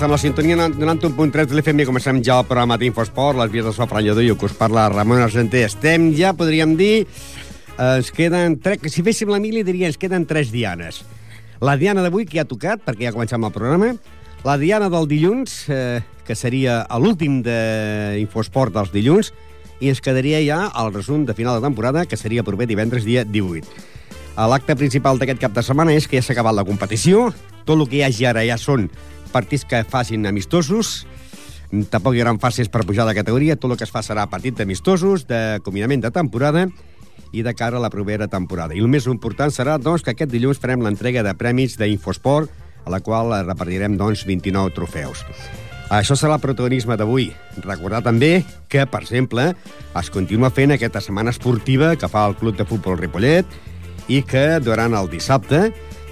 Molt bona tarda, estem a la sintonia 91.3 de l'FM comencem ja el programa d'Infosport, les vies de Sofran Lledó i que us parla Ramon Argenter. Estem ja, podríem dir, eh, ens queden... Tre... Si féssim la mili, diria ens queden tres dianes. La diana d'avui, que ja ha tocat, perquè ja comencem el programa, la diana del dilluns, eh, que seria l'últim d'Infosport dels dilluns, i ens quedaria ja el resum de final de temporada, que seria proper divendres dia 18. L'acte principal d'aquest cap de setmana és que ja s'ha acabat la competició, tot el que hi hagi ara ja són partits que facin amistosos, tampoc hi haurà fases per pujar de categoria, tot el que es fa serà partit d'amistosos, de combinament de temporada i de cara a la propera temporada. I el més important serà doncs, que aquest dilluns farem l'entrega de premis d'Infosport, a la qual repartirem doncs, 29 trofeus. Això serà el protagonisme d'avui. Recordar també que, per exemple, es continua fent aquesta setmana esportiva que fa el Club de Futbol Ripollet i que durant el dissabte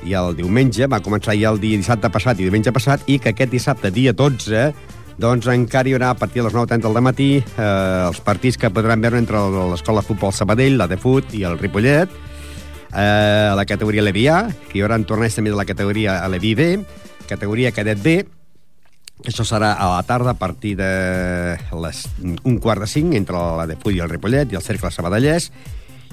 i el diumenge, va començar ja el dia dissabte passat i diumenge passat, i que aquest dissabte, dia 12, doncs encara hi haurà a partir de les 9.30 del matí eh, els partits que podran veure entre l'Escola Futbol Sabadell, la de Fut i el Ripollet, eh, la categoria Levi A, que hi haurà torneig també de la categoria Levi B, categoria Cadet B, això serà a la tarda a partir de les, un quart de cinc entre la de Fut i el Ripollet i el Cercle Sabadellès,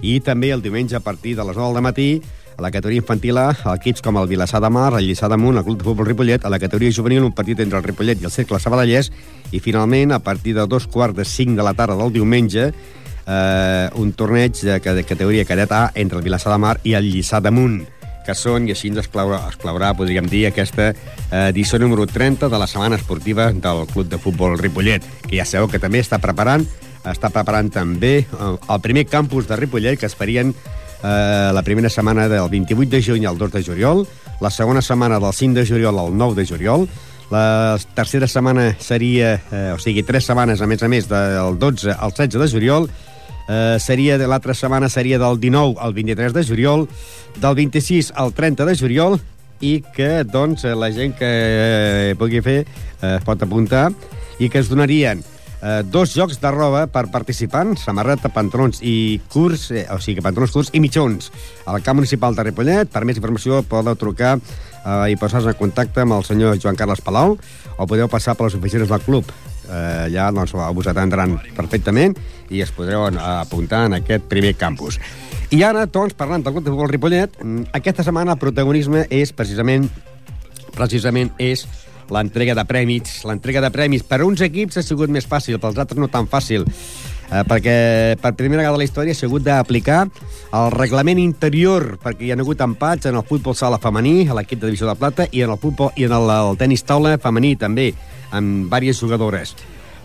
i també el diumenge a partir de les 9 del matí a la categoria infantil equips com el Vilassar de Mar, el Lliçà d'Amunt, el Club de Futbol Ripollet, a la categoria juvenil un partit entre el Ripollet i el Cercle Sabadellès, i finalment, a partir de dos quarts de cinc de la tarda del diumenge, eh, un torneig de, de categoria cadet A entre el Vilassar de Mar i el Lliçà d'Amunt que són, i així ens exclaurà, exclaurà podríem dir, aquesta eh, edició número 30 de la setmana esportiva del Club de Futbol Ripollet, que ja sabeu que també està preparant està preparant també eh, el primer campus de Ripollet que es farien eh, la primera setmana del 28 de juny al 2 de juliol, la segona setmana del 5 de juliol al 9 de juliol, la tercera setmana seria, eh, o sigui, tres setmanes, a més a més, del 12 al 16 de juliol, eh, seria l'altra setmana seria del 19 al 23 de juliol, del 26 al 30 de juliol, i que, doncs, la gent que eh, pugui fer eh, pot apuntar, i que es donarien eh, dos jocs de roba per participants, samarreta, pantalons i curs, eh, o sigui, pantalons curts i mitjons. Al camp municipal de Ripollet, per més informació podeu trucar eh, i posar-vos en contacte amb el senyor Joan Carles Palau o podeu passar per les oficines del club. Eh, ja doncs, us atendran perfectament i es podreu apuntar en aquest primer campus. I ara, doncs, parlant del Club de Futbol Ripollet, mm, aquesta setmana el protagonisme és precisament precisament és l'entrega de prèmits. L'entrega de prèmits per uns equips ha sigut més fàcil, pels altres no tan fàcil, eh, perquè per primera vegada a la història s'ha hagut d'aplicar el reglament interior, perquè hi ha hagut empats en el futbol sala femení, a l'equip de Divisió de Plata, i en el futbol i en el, el tenis taula femení també, amb diverses jugadores.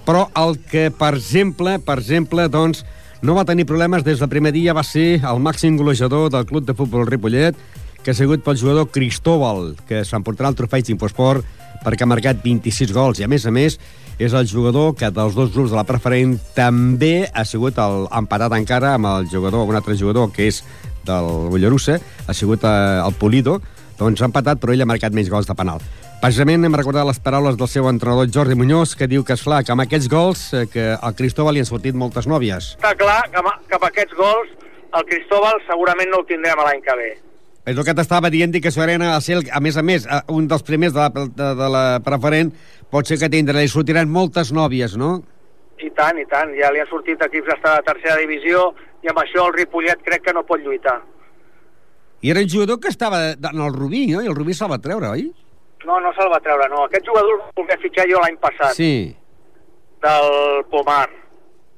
Però el que, per exemple, per exemple, doncs, no va tenir problemes des del primer dia va ser el màxim golejador del club de futbol Ripollet, que ha sigut pel jugador Cristóbal, que s'emportarà el trofeig d'Infosport perquè ha marcat 26 gols i, a més a més, és el jugador que dels dos grups de la preferent també ha sigut el, empatat encara amb el jugador, un altre jugador que és del Bollerussa, ha sigut eh, el Polido, doncs ha empatat, però ell ha marcat menys gols de penal. Precisament hem recordat les paraules del seu entrenador Jordi Muñoz, que diu que, és clar que amb aquests gols eh, que al Cristóbal li han sortit moltes nòvies. Està clar que que amb aquests gols el Cristóbal segurament no el tindrem l'any que ve. És el que t'estava dient, que Serena, a, ser, a més a més, un dels primers de la, de, de la preferent, pot ser que tindrà, li sortiran moltes nòvies, no? I tant, i tant. Ja li han sortit equips d'estar de tercera divisió i amb això el Ripollet crec que no pot lluitar. I era un jugador que estava en el Rubí, no? I el Rubí se'l va treure, oi? No, no se'l va treure, no. Aquest jugador el volia fitxar jo l'any passat, sí. Sí. del Pomar,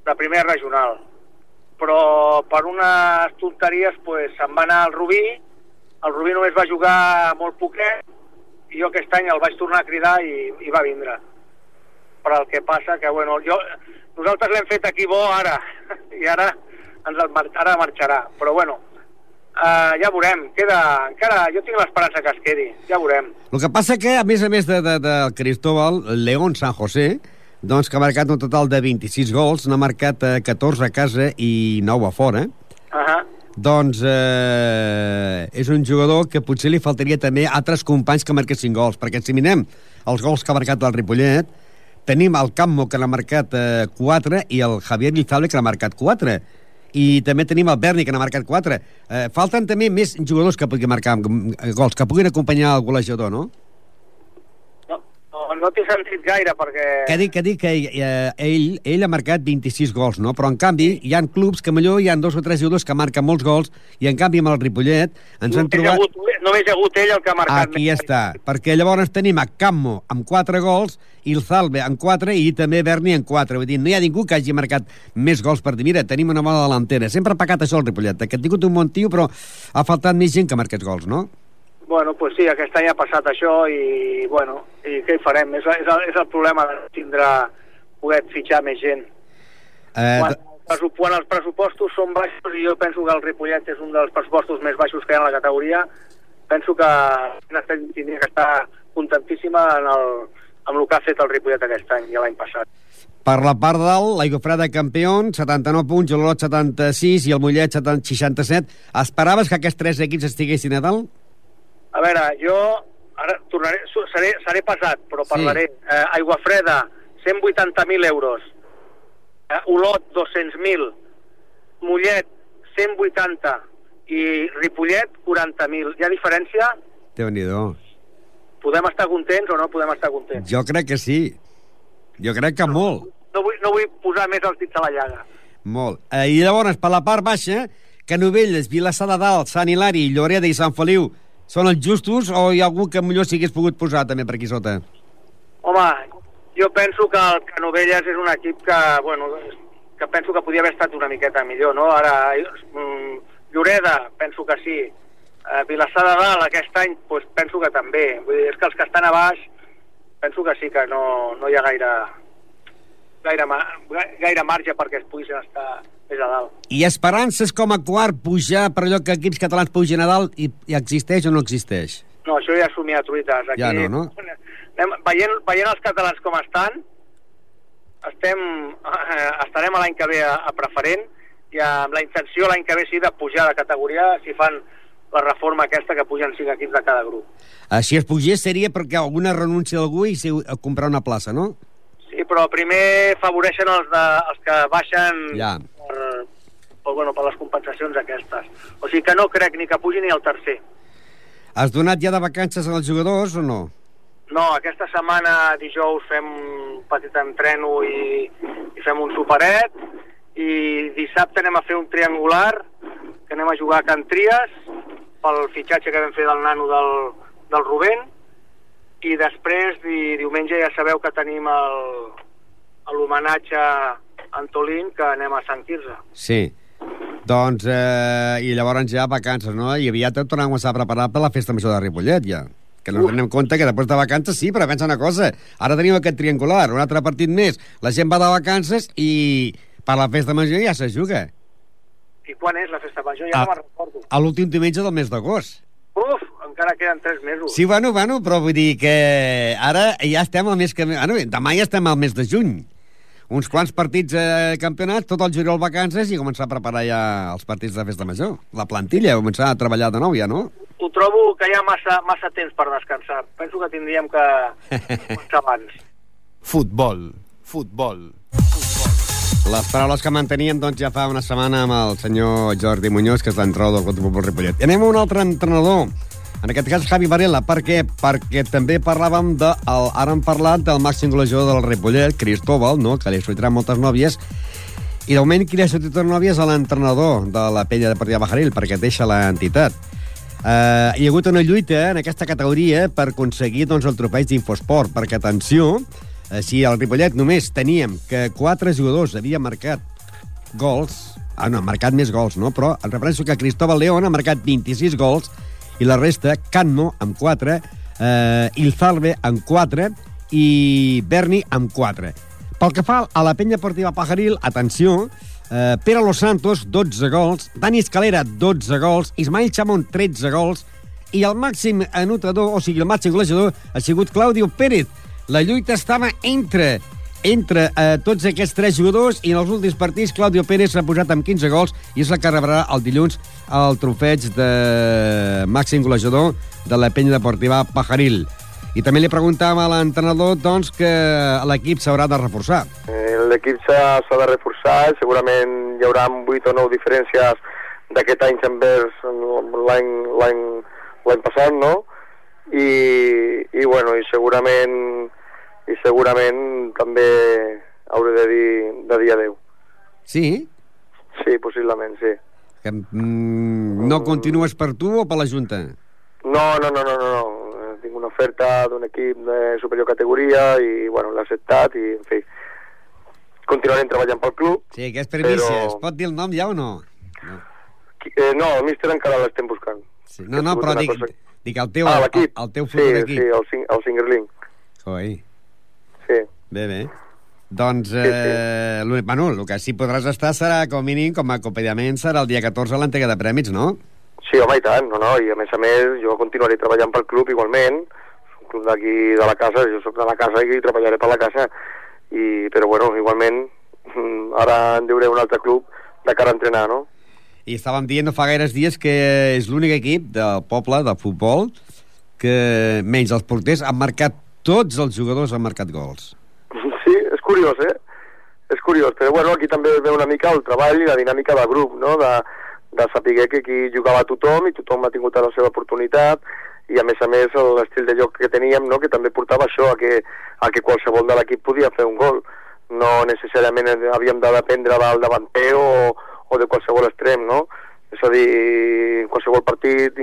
de primer regional. Però per unes tonteries pues, se'n va anar al Rubí, el Rubí només va jugar molt poquet, i jo aquest any el vaig tornar a cridar i, i va vindre. Però el que passa que, bueno, jo, nosaltres l'hem fet aquí bo ara, i ara, ens el, ara marxarà. Però, bueno, uh, ja veurem. Queda, encara, jo tinc l'esperança que es quedi, ja veurem. El que passa que, a més a més de, de, de Cristóbal, León San José, doncs que ha marcat un total de 26 gols, n'ha marcat eh, 14 a casa i 9 a fora, -huh. Doncs eh, és un jugador que potser li faltaria també altres companys que marquessin gols, perquè si mirem els gols que ha marcat el Ripollet, tenim el Cammo, que n'ha marcat eh, 4, i el Javier Lizable, que n'ha marcat 4. I també tenim el Berni, que n'ha marcat 4. Eh, falten també més jugadors que puguin marcar eh, gols, que puguin acompanyar el golejador? No, no, no t'he sentit gaire perquè... Que dic, que dic que eh, ell, ell ha marcat 26 gols, no? Però, en canvi, hi han clubs que millor hi han dos o tres jugadors que marquen molts gols i, en canvi, amb el Ripollet ens han només, hi ha trobat... hagut, només ha hagut ell el que ha marcat. Aquí més. està, perquè llavors tenim a Cammo amb 4 gols i el Zalbe amb 4 i també Berni amb 4. Vull dir, no hi ha ningú que hagi marcat més gols per dir, mira, tenim una bona delantera. Sempre ha pecat això el Ripollet, que ha tingut un bon tio, però ha faltat més gent que marqués gols, no? Bueno, pues sí, aquest any ha passat això i, bueno, i què hi farem? És, és, el, és el problema de tindre poder fitxar més gent. Eh, Quan, quan els pressupostos són baixos, i jo penso que el Ripollet és un dels pressupostos més baixos que hi ha en la categoria, penso que tindria que estar contentíssima en el, amb el que ha fet el Ripollet aquest any i l'any passat. Per la part dalt, l'Aigofreda campió, 79 punts, l'Olot 76 i el Mollet 70 67. Esperaves que aquests tres equips estiguessin a dalt? A veure, jo ara tornaré, seré, seré pesat, però Sí. parlaré. Eh, Aigua Freda, 180.000 euros. Eh, Olot, 200.000. Mollet, 180. I Ripollet, 40.000. Hi ha diferència? déu nhi Podem estar contents o no podem estar contents? Jo crec que sí. Jo crec que molt. No vull, no vull posar més els dits a la llaga. Molt. Eh, I llavors, per la part baixa, Canovelles, Vilassar de Dalt, Sant Hilari, Lloreda i Sant Feliu són els justos o hi ha algú que millor s'hagués pogut posar també per aquí sota? Home, jo penso que el Canovelles és un equip que, bueno, que penso que podia haver estat una miqueta millor, no? Ara, mm, Lloreda, penso que sí. Eh, Vilassar de Dalt, aquest any, pues, penso que també. Vull dir, és que els que estan a baix, penso que sí que no, no hi ha gaire, gaire, gaire marge perquè es puguin estar més a dalt. I esperances com a quart pujar per allò que equips catalans pugin a dalt i, i existeix o no existeix? No, això ja s'ho a truites. Aquí, Ja no, no? Anem, veient, veient els catalans com estan, estem, eh, estarem l'any que ve a, a preferent i amb la intenció l'any que ve sí de pujar de categoria si fan la reforma aquesta que pugen cinc equips de cada grup. Uh, si es pugés seria perquè alguna renúncia d'algú i si, a comprar una plaça, no? Sí, però primer favoreixen els, de, els que baixen Ja. Per, per, bueno, per les compensacions aquestes. O sigui que no crec ni que pugi ni el tercer. Has donat ja de vacances als jugadors o no? No, aquesta setmana, dijous, fem un petit entreno i, i fem un superet i dissabte anem a fer un triangular que anem a jugar a Can Tries pel fitxatge que vam fer del nano del, del Rubén i després di, diumenge ja sabeu que tenim l'homenatge Antolín que anem a Sant Quirze. Sí. Doncs, eh, i llavors ja vacances, no? I aviat et tornem a preparar per la festa major de Ripollet, ja. Que no ens anem compte que després de vacances sí, però pensa una cosa. Ara tenim aquest triangular, un altre partit més. La gent va de vacances i per la festa major ja se juga. I quan és la festa major? Ja Ah. no me'n recordo. A l'últim diumenge del mes d'agost. Uf, encara queden tres mesos. Sí, bueno, bueno, però vull dir que ara ja estem al mes que... Bueno, demà ja estem al mes de juny. Uns quants partits eh, campionats, tot el juliol vacances i començar a preparar ja els partits de festa major. La plantilla, començar a treballar de nou ja, no? Ho trobo que hi ha massa, massa temps per descansar. Penso que tindríem que començar abans. Futbol, futbol. Les paraules que manteníem doncs, ja fa una setmana amb el senyor Jordi Muñoz, que és l'entrenador del Club de Futbol Ripollet. I anem a un altre entrenador, En aquest cas, Javi Varela. Per què? Perquè també parlàvem de... El, ara hem parlat del màxim golejador del Ripollet, Cristóbal, no? que li sortiran moltes nòvies, i de moment qui li ha sortit nòvies a l'entrenador de la penya de Partida Bajaril, perquè deixa l'entitat. Uh, hi ha hagut una lluita en aquesta categoria per aconseguir doncs, el trofeig d'Infosport, perquè, atenció, uh, si al Ripollet només teníem que quatre jugadors havien marcat gols, ah, no, ha marcat més gols, no? Però em refereixo que Cristóbal León ha marcat 26 gols i la resta, Canmo amb 4, eh, Ilzalbe amb 4 i Berni amb 4. Pel que fa a la penya portiva Pajaril, atenció, eh, Pere Los Santos, 12 gols, Dani Escalera, 12 gols, Ismael Chamón, 13 gols, i el màxim anotador, o sigui, el màxim golejador, ha sigut Claudio Pérez. La lluita estava entre entre eh, tots aquests tres jugadors i en els últims partits Claudio Pérez s'ha posat amb 15 gols i és el que rebrà el dilluns el trofeig de màxim golejador de la penya deportiva Pajaril. I també li preguntàvem a l'entrenador doncs, que l'equip s'haurà de reforçar. Eh, L'equip s'ha de reforçar, segurament hi haurà 8 o 9 diferències d'aquest any envers l'any passat, no? I, i bueno, i segurament i segurament també hauré de dir, de dir adeu. Sí? Sí, possiblement, sí. Que, mm, no continues per tu o per la Junta? No, no, no, no, no, no. Tinc una oferta d'un equip de superior categoria i, bueno, l'he acceptat i, en fi, continuarem treballant pel club. Sí, que és primícia. Però- Es pot dir el nom ja o no? No, Eh, no, el míster encara l'estem buscant. sí. No, no però dic, cosa- dic el teu, Ah, el, el teu sí, futur sí, equip. el, Sing- el Singerling. Coi, Sí. bé, bé. Doncs, eh, l'únic- bueno, el que sí podràs estar serà, com a mínim, com a acompanyament, serà el dia 14 a l'entrega de prèmits, no? Sí, home, i tant, no, no, i a més a més jo continuaré treballant pel club igualment, un club d'aquí de la casa, jo sóc de la casa i treballaré per la casa, i, però bueno, igualment ara en deuré un altre club de cara a entrenar, no? I estàvem dient no fa gaires dies que és l'únic equip del poble de futbol que, menys els porters, han marcat tots els jugadors han marcat gols. Sí, és curiós, eh? És curiós, però bueno, aquí també veu una mica el treball i la dinàmica del grup, no? De, de saber que aquí jugava tothom i tothom ha tingut la seva oportunitat i a més a més l'estil de joc que teníem no? que també portava això a que, a que qualsevol de l'equip podia fer un gol no necessàriament havíem de dependre del davanter o, o de qualsevol extrem no? és a dir, qualsevol partit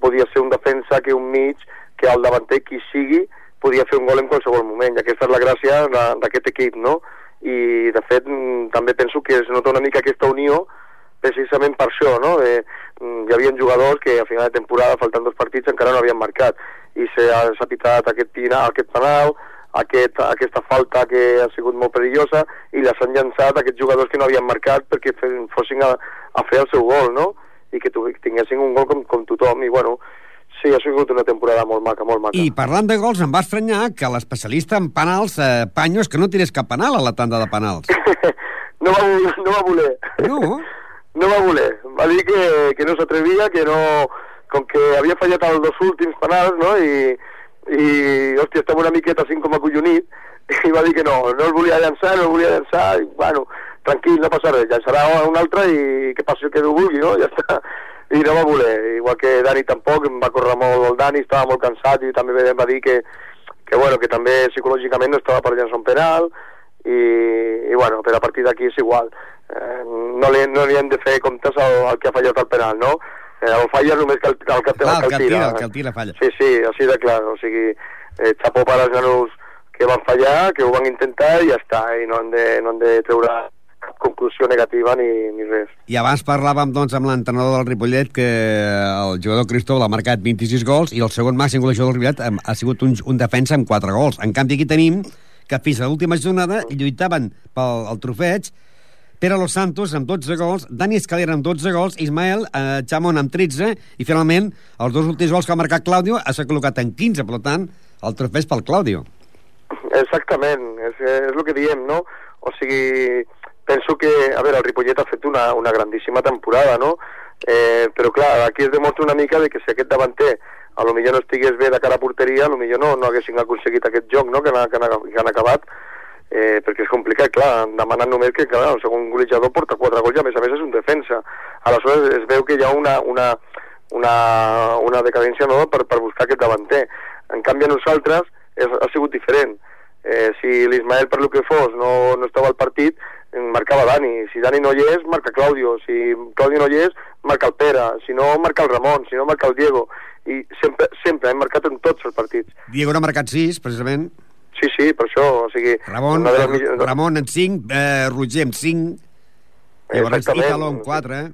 podia ser un defensa que un mig que el davanter qui sigui podia fer un gol en qualsevol moment i aquesta és la gràcia d'aquest equip no? i de fet mm, també penso que es nota una mica aquesta unió precisament per això, no? Mm, hi havia jugadors que a final de temporada, faltant dos partits, encara no havien marcat i s'ha pitat aquest, pina, aquest penal, aquest, aquesta falta que ha sigut molt perillosa i les han llançat aquests jugadors que no havien marcat perquè fossin a, a fer el seu gol, no? I que tinguessin un gol com, com tothom i bueno, sí, ha sigut una temporada molt maca, molt maca. I parlant de gols, em va estranyar que l'especialista en penals, eh, Panyos, que no tirés cap penal a la tanda de penals. no, va, no va voler. No? no va voler. Va dir que, que no s'atrevia, que no... Com que havia fallat els dos últims penals, no? I, i hòstia, estava una miqueta així com acollonit, i va dir que no, no el volia llançar, no el volia llançar, i bueno, tranquil, no passa res, llançarà un altre i que passi el que Déu vulgui, no? Ja està. I no va voler, igual que Dani tampoc, em va córrer molt el Dani, estava molt cansat i també em va dir que, que, bueno, que també psicològicament no estava per llançar un penal, i, i bueno, per a partir d'aquí és igual. Eh, no, li, no li hem de fer comptes al, al que ha fallat el penal, no? Eh, el falla només que el, el, que, Clar, el, que el tira. el que el tira falla. Sí, sí, així de clar, o sigui, eh, xapó per als nanos que van fallar, que ho van intentar i ja està, i no han de, no han de treure conclusió negativa ni, ni res. I abans parlàvem doncs, amb l'entrenador del Ripollet que el jugador Cristóbal ha marcat 26 gols i el segon màxim golejador del Ripollet ha, ha sigut un, un defensa amb 4 gols. En canvi, aquí tenim que fins a l'última jornada lluitaven pel el trofeig Pere Los Santos amb 12 gols, Dani Escalera amb 12 gols, Ismael eh, Chamon amb 13 i finalment els dos últims gols que ha marcat Claudio s'ha col·locat en 15, per tant el trofeig pel Claudio. Exactament, és, és el que diem, no? O sigui, penso que, a veure, el Ripollet ha fet una, una grandíssima temporada, no? Eh, però clar, aquí es demostra una mica de que si aquest davanter a lo millor no estigués bé de cara a porteria, a lo millor no, no haguessin aconseguit aquest joc no? que, han, que, han, que han acabat, eh, perquè és complicat, clar, demanant només que clar, el segon golejador porta quatre gols i a més a més és un defensa. Aleshores es veu que hi ha una, una, una, una decadència no? per, per buscar aquest davanter. En canvi, a nosaltres és, ha sigut diferent. Eh, si l'Ismael, per lo que fos, no, no estava al partit, marcava Dani. Si Dani no hi és, marca Claudio. Si Claudio no hi és, marca el Pere. Si no, marca el Ramon. Si no, marca el Diego. I sempre, sempre hem marcat en tots els partits. Diego n'ha marcat 6, precisament. Sí, sí, per això, o sigui... Ramon, les Ramon en 5, eh, Roger en 5, llavors. Italo en 4, eh?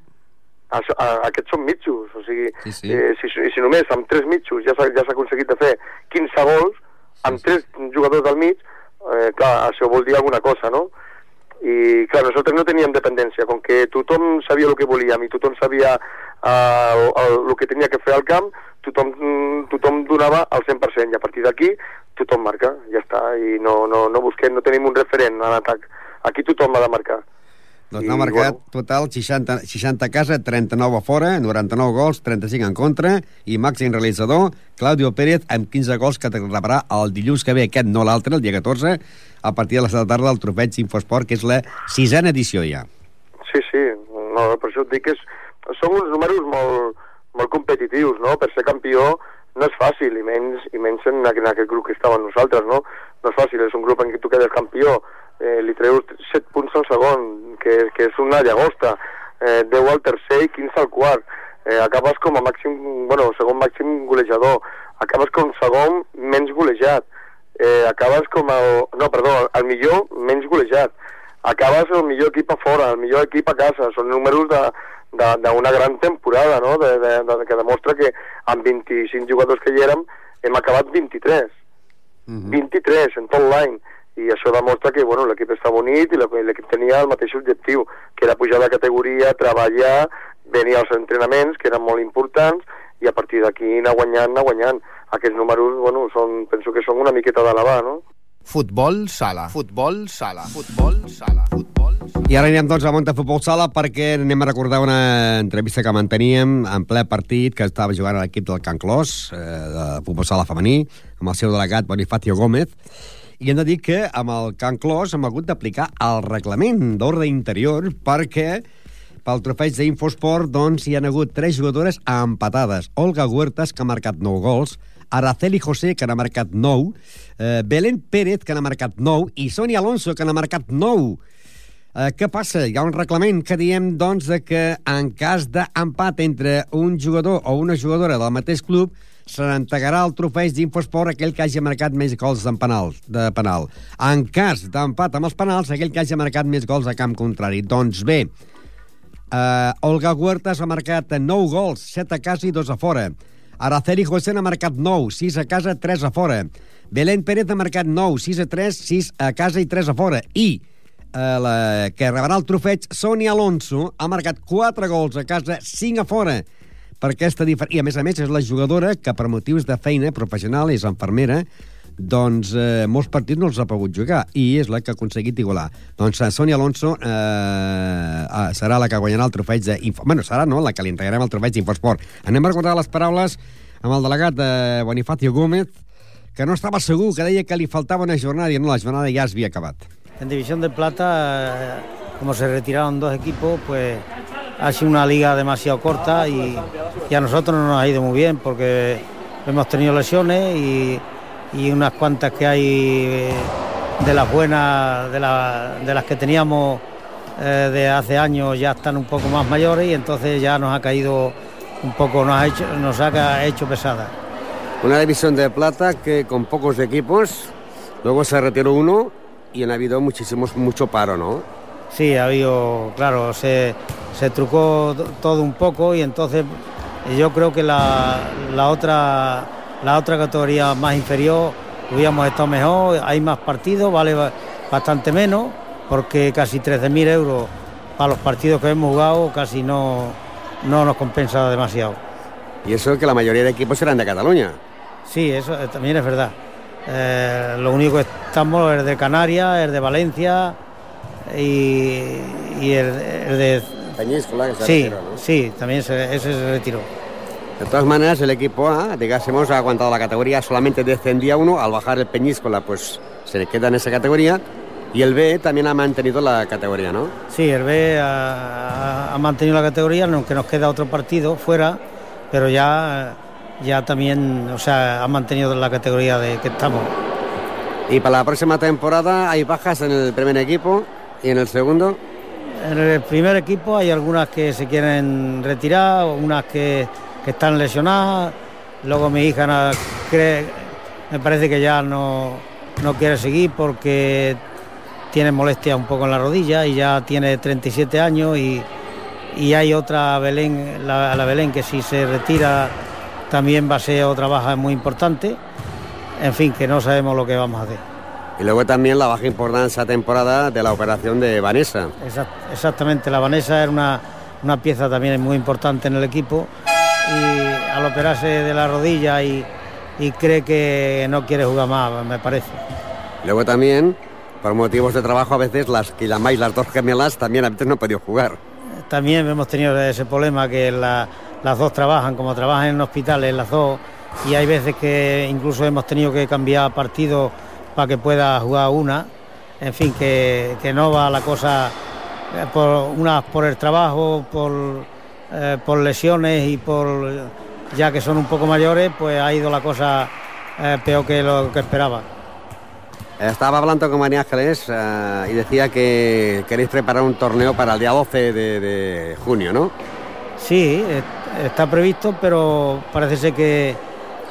Això, a, aquests són mitjos, o sigui, Sí, sí. Eh, si, si només amb tres mitjos ja s'ha ja aconseguit de fer 15 gols, amb tres jugadors del mig, eh, clar, això vol dir alguna cosa, no? I, clar, nosaltres no teníem dependència, com que tothom sabia el que volíem i tothom sabia eh, el, el, el que tenia que fer al camp, tothom, mm, tothom donava al 100%, i a partir d'aquí tothom marca, ja està, i no, no, no busquem, no tenim un referent en atac. Aquí tothom ha de marcar. Doncs n'ha marcat bueno. total 60, 60 a casa, 39 a fora, 99 gols, 35 en contra, i màxim realitzador, Claudio Pérez, amb 15 gols que rebrà el dilluns que ve, aquest no l'altre, el dia 14, a partir de les de la tarda del trofeig Infosport, que és la sisena edició ja. Sí, sí, no, per això et dic que és, són uns números molt, molt competitius, no? Per ser campió no és fàcil, i menys, i menys en, en aquest grup que estàvem nosaltres, no? No és fàcil, és un grup en què tu quedes campió, eh, li treus 7 punts al segon, que, que és una llagosta, eh, 10 al tercer i 15 al quart, eh, acabes com a màxim, bueno, segon màxim golejador, acabes com segon menys golejat, eh, acabes com el... No, perdó, el millor menys golejat, acabes el millor equip a fora, el millor equip a casa, són números d'una gran temporada, no? De, de, de, que demostra que amb 25 jugadors que hi érem hem acabat 23. Uh -huh. 23 en tot l'any i això demostra que bueno, l'equip està bonit i l'equip tenia el mateix objectiu que era pujar de categoria, treballar venir als entrenaments que eren molt importants i a partir d'aquí anar guanyant, anar guanyant aquests números, bueno, són, penso que són una miqueta d'elevar, no? Futbol sala. Futbol sala. Futbol sala. Futbol sala. I ara anirem doncs a Monta Futbol Sala perquè anem a recordar una entrevista que manteníem en ple partit que estava jugant a l'equip del Can Clos, eh, de Futbol Sala femení, amb el seu delegat Bonifacio Gómez, i hem de dir que amb el Can Clos hem hagut d'aplicar el reglament d'ordre interior perquè pel trofeig d'Infosport doncs, hi han hagut tres jugadores empatades. Olga Huertas, que ha marcat 9 gols, Araceli José, que n'ha marcat 9, eh, Belén Pérez, que n'ha marcat 9, i Sonia Alonso, que n'ha marcat 9. Eh, què passa? Hi ha un reglament que diem, doncs, de que en cas d'empat entre un jugador o una jugadora del mateix club, se n'entregarà el trofeig d'Infosport aquell que hagi marcat més gols en penal, de penal. En cas d'empat amb els penals, aquell que hagi marcat més gols a camp contrari. Doncs bé, Uh, Olga Huertas ha marcat 9 gols, 7 a casa i 2 a fora. Araceli José n'ha marcat 9, 6 a casa, 3 a fora. Belén Pérez ha marcat 9, 6 a 3, 6 a casa i 3 a fora. I uh, la que rebrà el trofeig, Sonia Alonso, ha marcat 4 gols a casa, 5 a fora. Per aquesta diferència... I a més a més és la jugadora que per motius de feina professional és enfermera, doncs eh, molts partits no els ha pogut jugar i és la que ha aconseguit igualar. Doncs eh, Sonia Alonso eh, eh, serà la que guanyarà el trofeig de... Info... Bueno, serà, no?, la que li entregarem el trofeig d'Infosport. Anem a recordar les paraules amb el delegat de Bonifacio Gómez, que no estava segur, que deia que li faltava una jornada i no, la jornada ja es havia acabat. En División de Plata, eh, como se retiraron dos equipos, pues ha sido una liga demasiado corta y, y a nosotros no nos ha ido muy bien porque hemos tenido lesiones y, y unas cuantas que hay eh, de las buenas, de, la- de las que teníamos eh, de hace años ya están un poco más mayores y entonces ya nos ha caído un poco, nos ha hecho, nos ha hecho pesada. Una división de plata que con pocos equipos, luego se retiró uno y han habido muchísimos, mucho paro, ¿no? Sí, ha habido, claro, se, se trucó todo un poco y entonces yo creo que la, la otra la otra categoría más inferior hubiéramos estado mejor, hay más partidos, vale ba- bastante menos, porque casi 13.000 euros para los partidos que hemos jugado casi no, no nos compensa demasiado. Y eso que la mayoría de equipos eran de Cataluña. Sí, eso eh, también es verdad. Eh, lo único que estamos es de Canarias, es de Valencia y, y el, el de Peñíscola, que se Sí, retiró, ¿no? sí, también se- ese se retiró. De todas maneras, el equipo A, digásemos, ha aguantado la categoría, solamente descendía uno, al bajar el Peñíscola, pues se le queda en esa categoría, y el B también ha mantenido la categoría, ¿no? Sí, el B ha, ha mantenido la categoría, aunque nos queda otro partido fuera pero ya, ya también, o sea, ha mantenido la categoría de que estamos. Y para la próxima temporada hay bajas en el primer equipo y en el segundo. En el primer equipo hay algunas que se quieren retirar, unas que, que están lesionadas. Luego mi hija cree, me parece que ya no, no quiere seguir porque tiene molestia un poco en la rodilla y ya tiene 37 años y, y hay otra Belén, la, la Belén que si se retira también va a ser otra baja muy importante. En fin, que no sabemos lo que vamos a hacer. Y luego también la baja importancia temporada de la operación de Vanessa. Exact- Exactamente, la Vanessa era una, una pieza también muy importante en el equipo al operarse de la rodilla y, y cree que no quiere jugar más, me parece. Luego también, por motivos de trabajo, a veces las que llamáis las dos gemelas también a veces no han podido jugar. También hemos tenido ese problema que la- las dos trabajan, como trabajan en hospitales las dos, y hay veces que incluso hemos tenido que cambiar partido para que pueda jugar una. En fin, que, que no va la cosa eh, por unas por el trabajo, por, eh, por lesiones y por ya que son un poco mayores, pues ha ido la cosa eh, peor que lo que esperaba. Estaba hablando con María Ángeles eh, y decía que queréis preparar un torneo para el día 12 de, de junio, ¿no? Sí, está previsto, pero parece ser que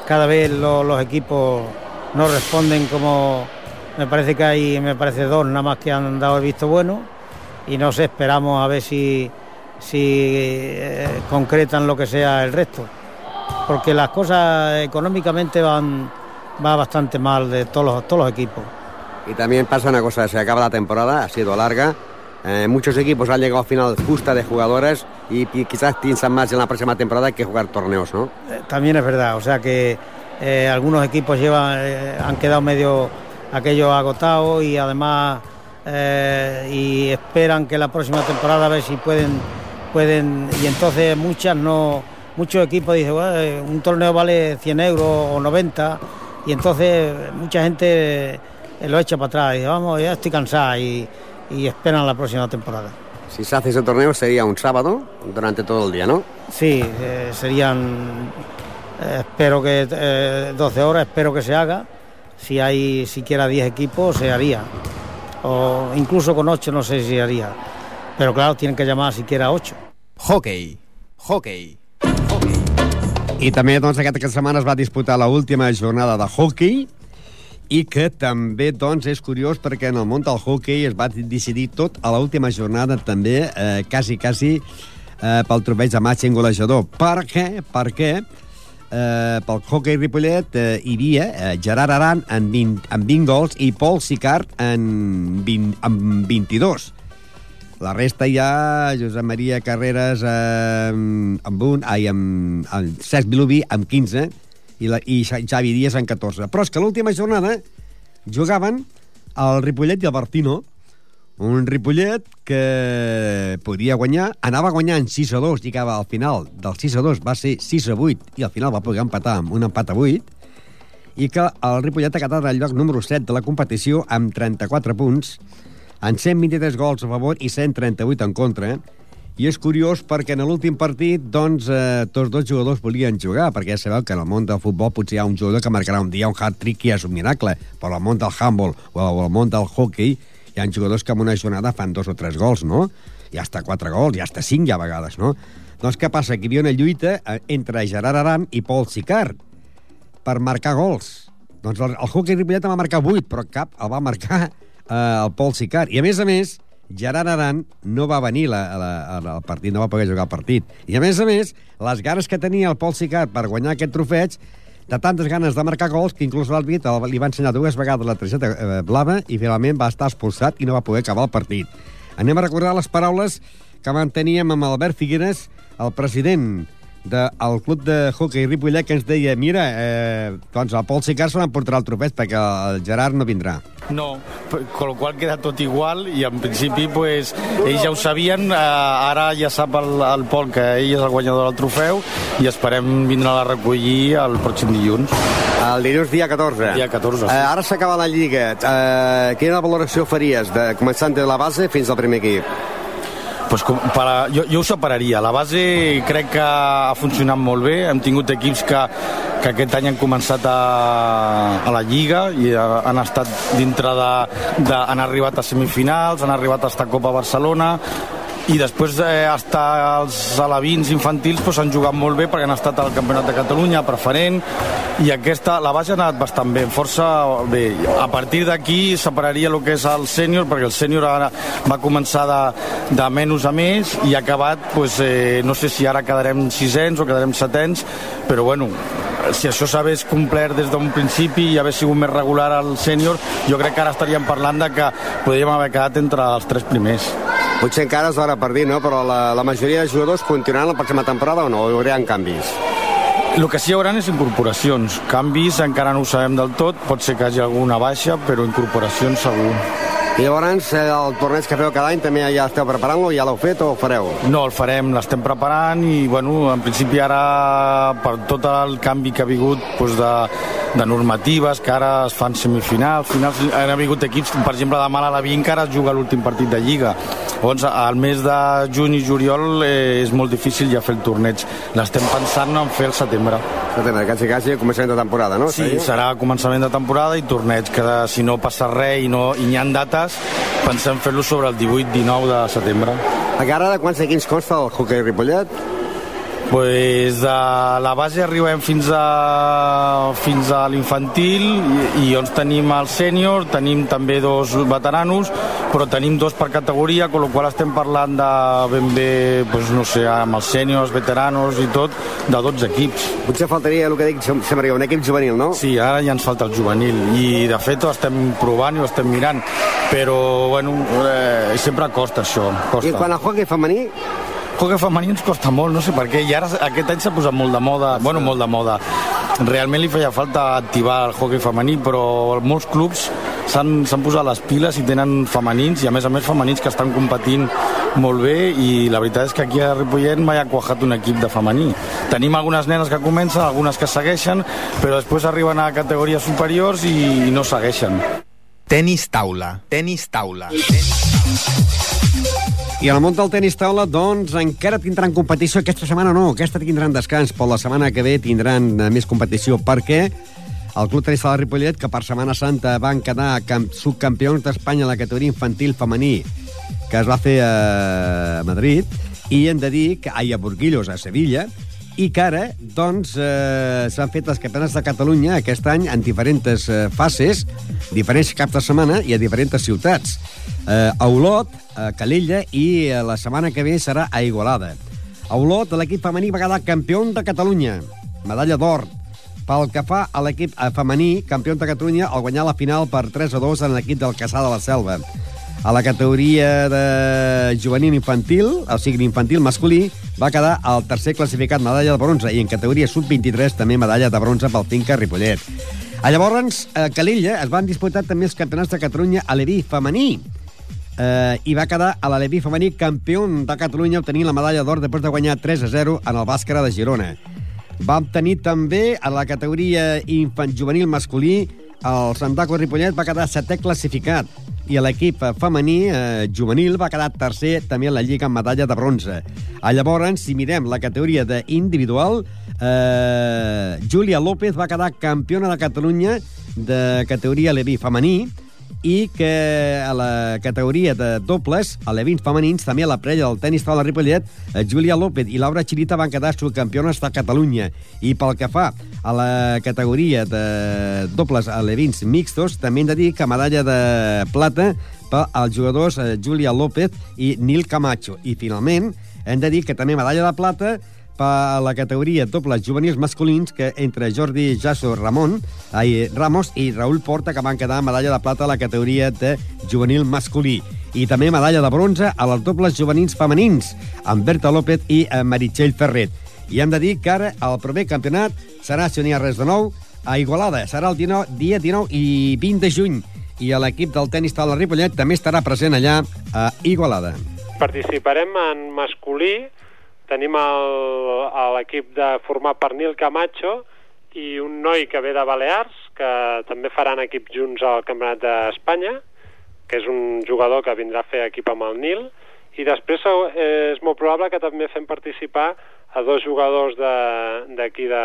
cada vez lo- los equipos no responden como me parece que hay, me parece dos nada más que han dado el visto bueno y no sé, esperamos a ver si, si eh, concretan lo que sea el resto, porque las cosas económicamente van va bastante mal de todos los, todos los equipos. Y también pasa una cosa, se acaba la temporada, ha sido larga. eh, muchos equipos han llegado al final justa de jugadores y, y quizás piensan más en la próxima temporada que jugar torneos, ¿no? Eh, También es verdad, o sea que eh, algunos equipos llevan, han quedado medio aquellos agotados y además y esperan que la próxima temporada a ver si pueden pueden y entonces muchas no muchos equipos dicen "Bueno, eh, un torneo vale 100 euros o 90 y entonces mucha gente eh, lo echa para atrás y dice vamos ya estoy cansada y, y esperan la próxima temporada. Si se hace ese torneo sería un sábado durante todo el día, ¿no? Sí, eh, serían, eh, espero que eh, 12 horas, espero que se haga. Si hay siquiera 10 equipos, se haría. O incluso con 8 no sé si se haría. Pero claro, tienen que llamar siquiera 8. Hockey. Hockey. Hockey. I també, doncs, aquesta setmana es va disputar la última jornada de hockey i que també, doncs, és curiós perquè en el món del hockey es va decidir tot a l'última jornada també, eh, quasi, quasi, eh, pel trofeig de màxim golejador. Per què? Perquè eh, pel hockey Ripollet eh, hi havia eh, Gerard Aran en 20, en 20 gols i Paul Sicard en, 20, en 22. La resta hi ha Josep Maria Carreras eh, amb un, ai, amb, amb Cesc Vilubi amb 15 i, la, i Xa- Xavi Díaz amb 14. Però és que l'última jornada jugaven el Ripollet i el Bertino, un Ripollet que podia guanyar, anava guanyant 6 a 2, i que al final del 6 a 2 va ser 6 a 8, i al final va poder empatar amb un empat a 8, i que el Ripollet ha quedat al lloc número 7 de la competició amb 34 punts, en 123 gols a favor i 138 en contra. I és curiós perquè en l'últim partit, doncs, eh, tots dos jugadors volien jugar, perquè ja sabeu que en el món del futbol potser hi ha un jugador que marcarà un dia un hat-trick i és un miracle, però al món del handball o al món del hockey hi ha jugadors que en una jornada fan dos o tres gols, no? I hasta quatre gols, i hasta cinc ja a vegades, no? Doncs què passa? Que hi havia una lluita eh, entre Gerard Aran i Paul Sicard per marcar gols. Doncs el, el hockey Ripollet en va marcar 8, però cap el va marcar eh, el Paul Sicard. I a més a més, Gerard Aran no va venir la, la, al partit, no va poder jugar el partit. I a més a més, les ganes que tenia el Paul Sicard per guanyar aquest trofeig, de tantes ganes de marcar gols que inclús l'àrbit li va ensenyar dues vegades la targeta eh, blava i finalment va estar expulsat i no va poder acabar el partit. Anem a recordar les paraules que manteníem amb Albert Figueres, el president del club de hockey Ripollet, que ens deia mira, eh, doncs el Pol Sicard se l'emportarà el trofeig perquè el Gerard no vindrà. No, con lo cual queda tot igual i en principi pues, ells ja ho sabien, eh, ara ja sap el, el Pol que ell és el guanyador del trofeu i esperem vindre a recollir el pròxim dilluns. El dilluns dia 14. Dia 14, sí. Eh, ara s'acaba la Lliga. Eh, quina valoració faries de començant de la base fins al primer equip? Pues, com, per a, jo, jo ho separaria. La base crec que ha funcionat molt bé. Hem tingut equips que, que aquest any han començat a, a la Lliga i han estat dintre de, de... han arribat a semifinals, han arribat a estar a Copa Barcelona, i després eh, estar els alevins infantils doncs, han jugat molt bé perquè han estat al Campionat de Catalunya, preferent, i aquesta, la base ha anat bastant bé, força bé. A partir d'aquí separaria el que és el sènior, perquè el sènior ara va començar de, de menys a més i ha acabat, doncs, eh, no sé si ara quedarem sisens o quedarem setens, però bueno, si això s'hagués complert des d'un principi i hagués sigut més regular al sènior, jo crec que ara estaríem parlant de que podríem haver quedat entre els tres primers. Potser encara és hora per dir, no? Però la, la majoria de jugadors continuaran la pròxima temporada o no? Hi haurà canvis? El que sí hi haurà és incorporacions. Canvis encara no ho sabem del tot, pot ser que hi hagi alguna baixa, però incorporacions segur. I llavors, eh, el torneig que feu cada any també ja esteu preparant-lo, ja l'heu fet o ho fareu? No, el farem, l'estem preparant i, bueno, en principi ara, per tot el canvi que ha hagut doncs de, de normatives, que ara es fan semifinals, finals, han hagut equips, per exemple, demà a la 20 que ara es juga l'últim partit de Lliga. Llavors, al mes de juny i juliol eh, és molt difícil ja fer el torneig. L'estem pensant en fer el setembre. Setembre, quasi, quasi, començament de temporada, no? Sí, serà començament de temporada i torneig, que de, si no passa res i, no, i n'hi ha dates pensem fer-lo sobre el 18-19 de setembre. Encara de quants equips consta el hoquei Ripollet? Pues de la base arribem fins a, fins a l'infantil i, i llavors tenim el sènior, tenim també dos veteranos, però tenim dos per categoria, amb la qual estem parlant de ben bé, pues, no sé, amb els sèniors, veteranos i tot, de 12 equips. Potser faltaria el que dic, semblaria un equip juvenil, no? Sí, ara ja ens falta el juvenil i de fet ho estem provant i ho estem mirant, però bueno, eh, sempre costa això. Costa. I quan al hockey femení hockey femení ens costa molt, no sé per què, i ara aquest any s'ha posat molt de moda, bueno, molt de moda. Realment li feia falta activar el hockey femení, però molts clubs s'han posat les piles i tenen femenins, i a més a més femenins que estan competint molt bé, i la veritat és que aquí a Ripollet mai ha quajat un equip de femení. Tenim algunes nenes que comencen, algunes que segueixen, però després arriben a categories superiors i no segueixen. Tenis taula, tenis taula, tenis taula. I al món del tenis taula, doncs, encara tindran competició aquesta setmana, no, aquesta tindran descans, però la setmana que ve tindran eh, més competició, perquè el Club Tenis Taula Ripollet, que per Setmana Santa van quedar subcampions d'Espanya a la categoria infantil femení, que es va fer a Madrid, i hem de dir que hi ha Burguillos, a Sevilla, i que ara, doncs, eh, s'han fet les campionats de Catalunya aquest any en diferents eh, fases, diferents caps de setmana i a diferents ciutats. Eh, a Olot, a Calella i eh, la setmana que ve serà a Igualada. A Olot, l'equip femení va quedar campió de Catalunya, medalla d'or. Pel que fa a l'equip eh, femení, campió de Catalunya, al guanyar la final per 3 a 2 en l'equip del Caçà de la Selva. A la categoria de juvenil infantil, o sigui, infantil masculí, va quedar el tercer classificat medalla de bronze i en categoria sub-23 també medalla de bronze pel Finca Ripollet. A llavors, a Calella es van disputar també els campionats de Catalunya a l'Evi femení, eh, i va quedar a l'Aleví femení campió de Catalunya obtenint la medalla d'or després de guanyar 3 a 0 en el Bàscara de Girona. Va obtenir també a la categoria infant juvenil masculí el Santaco Ripollet va quedar setè classificat i l'equip femení eh, juvenil va quedar tercer també en la Lliga amb medalla de bronze. A llavors, si mirem la categoria d'individual, eh, Júlia López va quedar campiona de Catalunya de categoria Leví femení i que a la categoria de dobles, a l'Evins femenins, també a la prella del tenis taula Ripollet, eh, Júlia López i Laura Chirita van quedar subcampiones de Catalunya. I pel que fa a la categoria de dobles a l'Evins mixtos, també hem de dir que medalla de plata per als jugadors eh, Júlia López i Nil Camacho. I finalment, hem de dir que també medalla de plata per la categoria dobles juvenils masculins que entre Jordi Jasso Ramon, ai, Ramos i Raül Porta, que van quedar medalla de plata a la categoria de juvenil masculí. I també medalla de bronze a les dobles juvenils femenins, amb Berta López i eh, Meritxell Ferret. I hem de dir que ara el proper campionat serà, si n'hi ha res de nou, a Igualada. Serà el 19, dia 19 i 20 de juny. I l'equip del tenis Taula Ripollet també estarà present allà a Igualada. Participarem en masculí, tenim l'equip de format per Nil Camacho i un noi que ve de Balears, que també faran equip junts al Campionat d'Espanya, que és un jugador que vindrà a fer equip amb el Nil, i després eh, és molt probable que també fem participar a dos jugadors de- d'aquí de,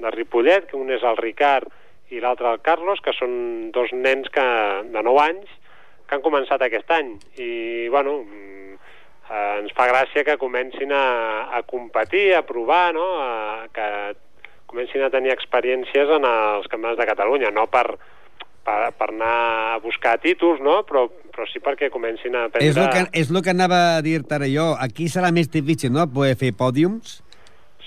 de Ripollet, que un és el Ricard i l'altre el Carlos, que són dos nens que, de 9 anys que han començat aquest any. I, bueno, eh, ens fa gràcia que comencin a, a competir, a provar, no? A, que comencin a tenir experiències en els campionats de Catalunya, no per, per, per anar a buscar títols, no? però, però sí perquè comencin a aprendre... És el que, és lo que anava a dir-te ara jo. Aquí serà més difícil, no?, poder fer pòdiums.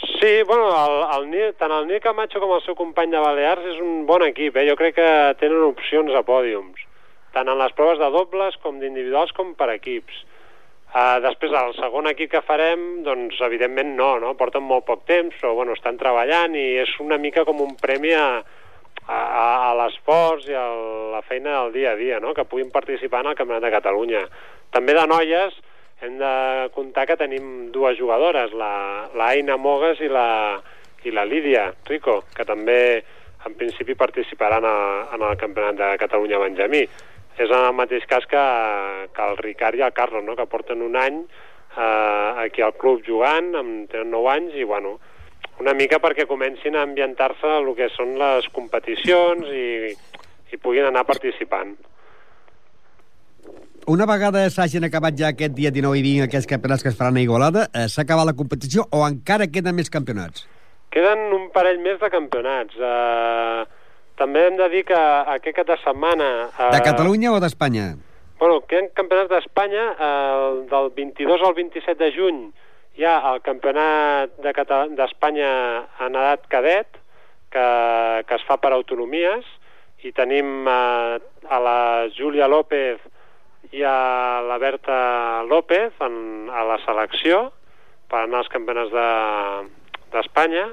Sí, bueno, el, el, tant el Nil Camacho com el seu company de Balears és un bon equip, eh? jo crec que tenen opcions a pòdiums, tant en les proves de dobles com d'individuals com per equips. Uh, després, el segon equip que farem, doncs, evidentment no, no? Porten molt poc temps, però, bueno, estan treballant i és una mica com un premi a, a, a l'esforç i a la feina del dia a dia, no? Que puguin participar en el Campionat de Catalunya. També de noies hem de comptar que tenim dues jugadores, la, la Aina Mogues i la, i la Lídia Rico, que també en principi participaran a, en el Campionat de Catalunya Benjamí. És en el mateix cas que, que el Ricard i el Carlos, no? que porten un any eh, aquí al club jugant, amb, tenen 9 anys, i bueno, una mica perquè comencin a ambientar-se el que són les competicions i, i puguin anar participant. Una vegada s'hagin acabat ja aquest dia 19 i 20 aquests campionats que es faran a Igualada, eh, s'ha acabat la competició o encara queden més campionats? Queden un parell més de campionats. Uh, també hem de dir que aquest cap de setmana... Uh, De Catalunya o d'Espanya? Bueno, queden campionats d'Espanya. Uh, del 22 al 27 de juny hi ha el campionat de d'Espanya en edat cadet, que, que es fa per autonomies, i tenim uh, a la Júlia López i a la Berta López en, a la selecció per anar als campionats de- d'Espanya,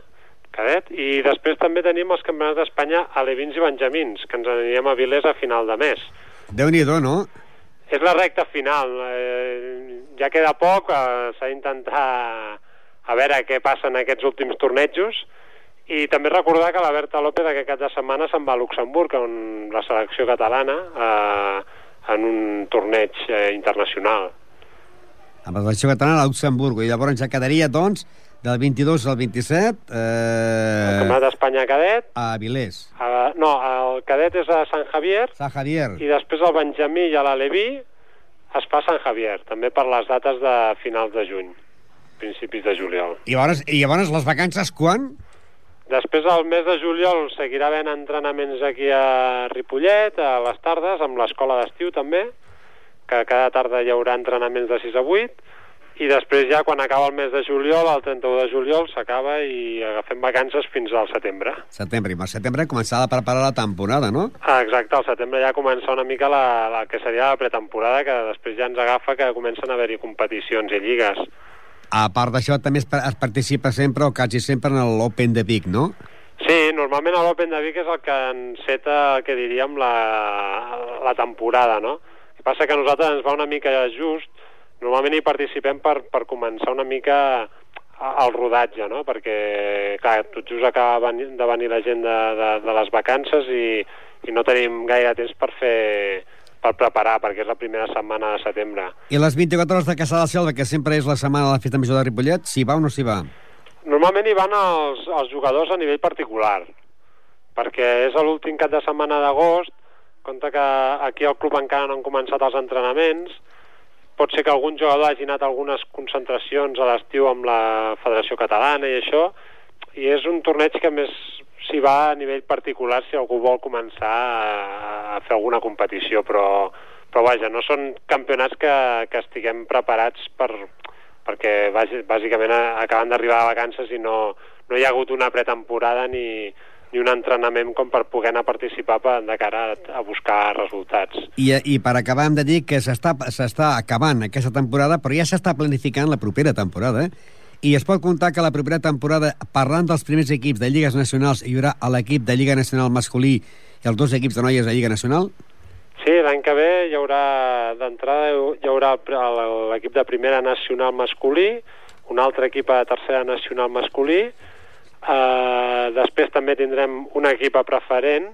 cadet, i després també tenim els campionats d'Espanya alevins i benjamins, que ens anirem a Vilés a final de mes. Déu-n'hi-do, no? És la recta final, eh, ja queda poc, eh, s'ha d'intentar a veure què passa en aquests últims tornejos, i també recordar que la Berta López aquest cap de setmana se'n va a Luxemburg, on la selecció catalana, eh, en un torneig eh, internacional. Amb la selecció catalana a Luxemburg. I llavors ja quedaria, doncs, del 22 al 27 El eh, Campionat d'Espanya cadet, a Vilés. eh, no, el cadet és a Sant Javier, Sant Javier. i després el Benjamí i l'Aleví es fa a Sant Javier, també per les dates de finals de juny, principis de juliol. I llavors, I llavors les vacances quan? Després, al mes de juliol, seguirà havent entrenaments aquí a Ripollet, a les tardes, amb l'escola d'estiu també, que cada tarda hi haurà entrenaments de 6 a 8, i després ja, quan acaba el mes de juliol, el 31 de juliol, s'acaba i agafem vacances fins al setembre. Setembre. I al setembre començava a preparar la temporada, no? Ah, exacte, al setembre ja comença una mica la, la que seria la pretemporada, que després ja ens agafa que comencen a haver-hi competicions i lligues. A part d'això, també es, es participa sempre, o quasi sempre, en l'Open de Vic, no? Sí, normalment l'Open de Vic és el que enceta, el que diríem, la, la temporada, no? El que passa que a nosaltres ens va una mica just, normalment hi participem per, per començar una mica a- el rodatge, no? Perquè, clar, tot just acaba de venir la gent de, de, de les vacances i, i no tenim gaire temps per fer per preparar, perquè és la primera setmana de setembre. I les 24 hores de Caçà de la Selva, que sempre és la setmana de la festa major de Ripollet, s'hi va o no s'hi va? Normalment hi van els, els jugadors a nivell particular, perquè és l'últim cap de setmana d'agost, compte que aquí al club encara no han començat els entrenaments, pot ser que algun jugador hagi anat a algunes concentracions a l'estiu amb la Federació Catalana i això, i és un torneig que més s'hi va a nivell particular si algú vol començar a, a fer alguna competició, però, però vaja, no són campionats que, que estiguem preparats per, perquè bàsi- bàsicament acaben d'arribar a vacances i no, no hi ha hagut una pretemporada ni, ni un entrenament com per poder anar a participar per, de cara a, a buscar resultats. I, I per acabar hem de dir que s'està acabant aquesta temporada, però ja s'està planificant la propera temporada, eh? I es pot comptar que la propera temporada, parlant dels primers equips de Lligues Nacionals, hi haurà l'equip de Lliga Nacional masculí i els dos equips de noies de Lliga Nacional? Sí, l'any que ve hi haurà d'entrada hi haurà l'equip de primera nacional masculí, un altre equip a tercera nacional masculí, uh, després també tindrem un equip a preferent,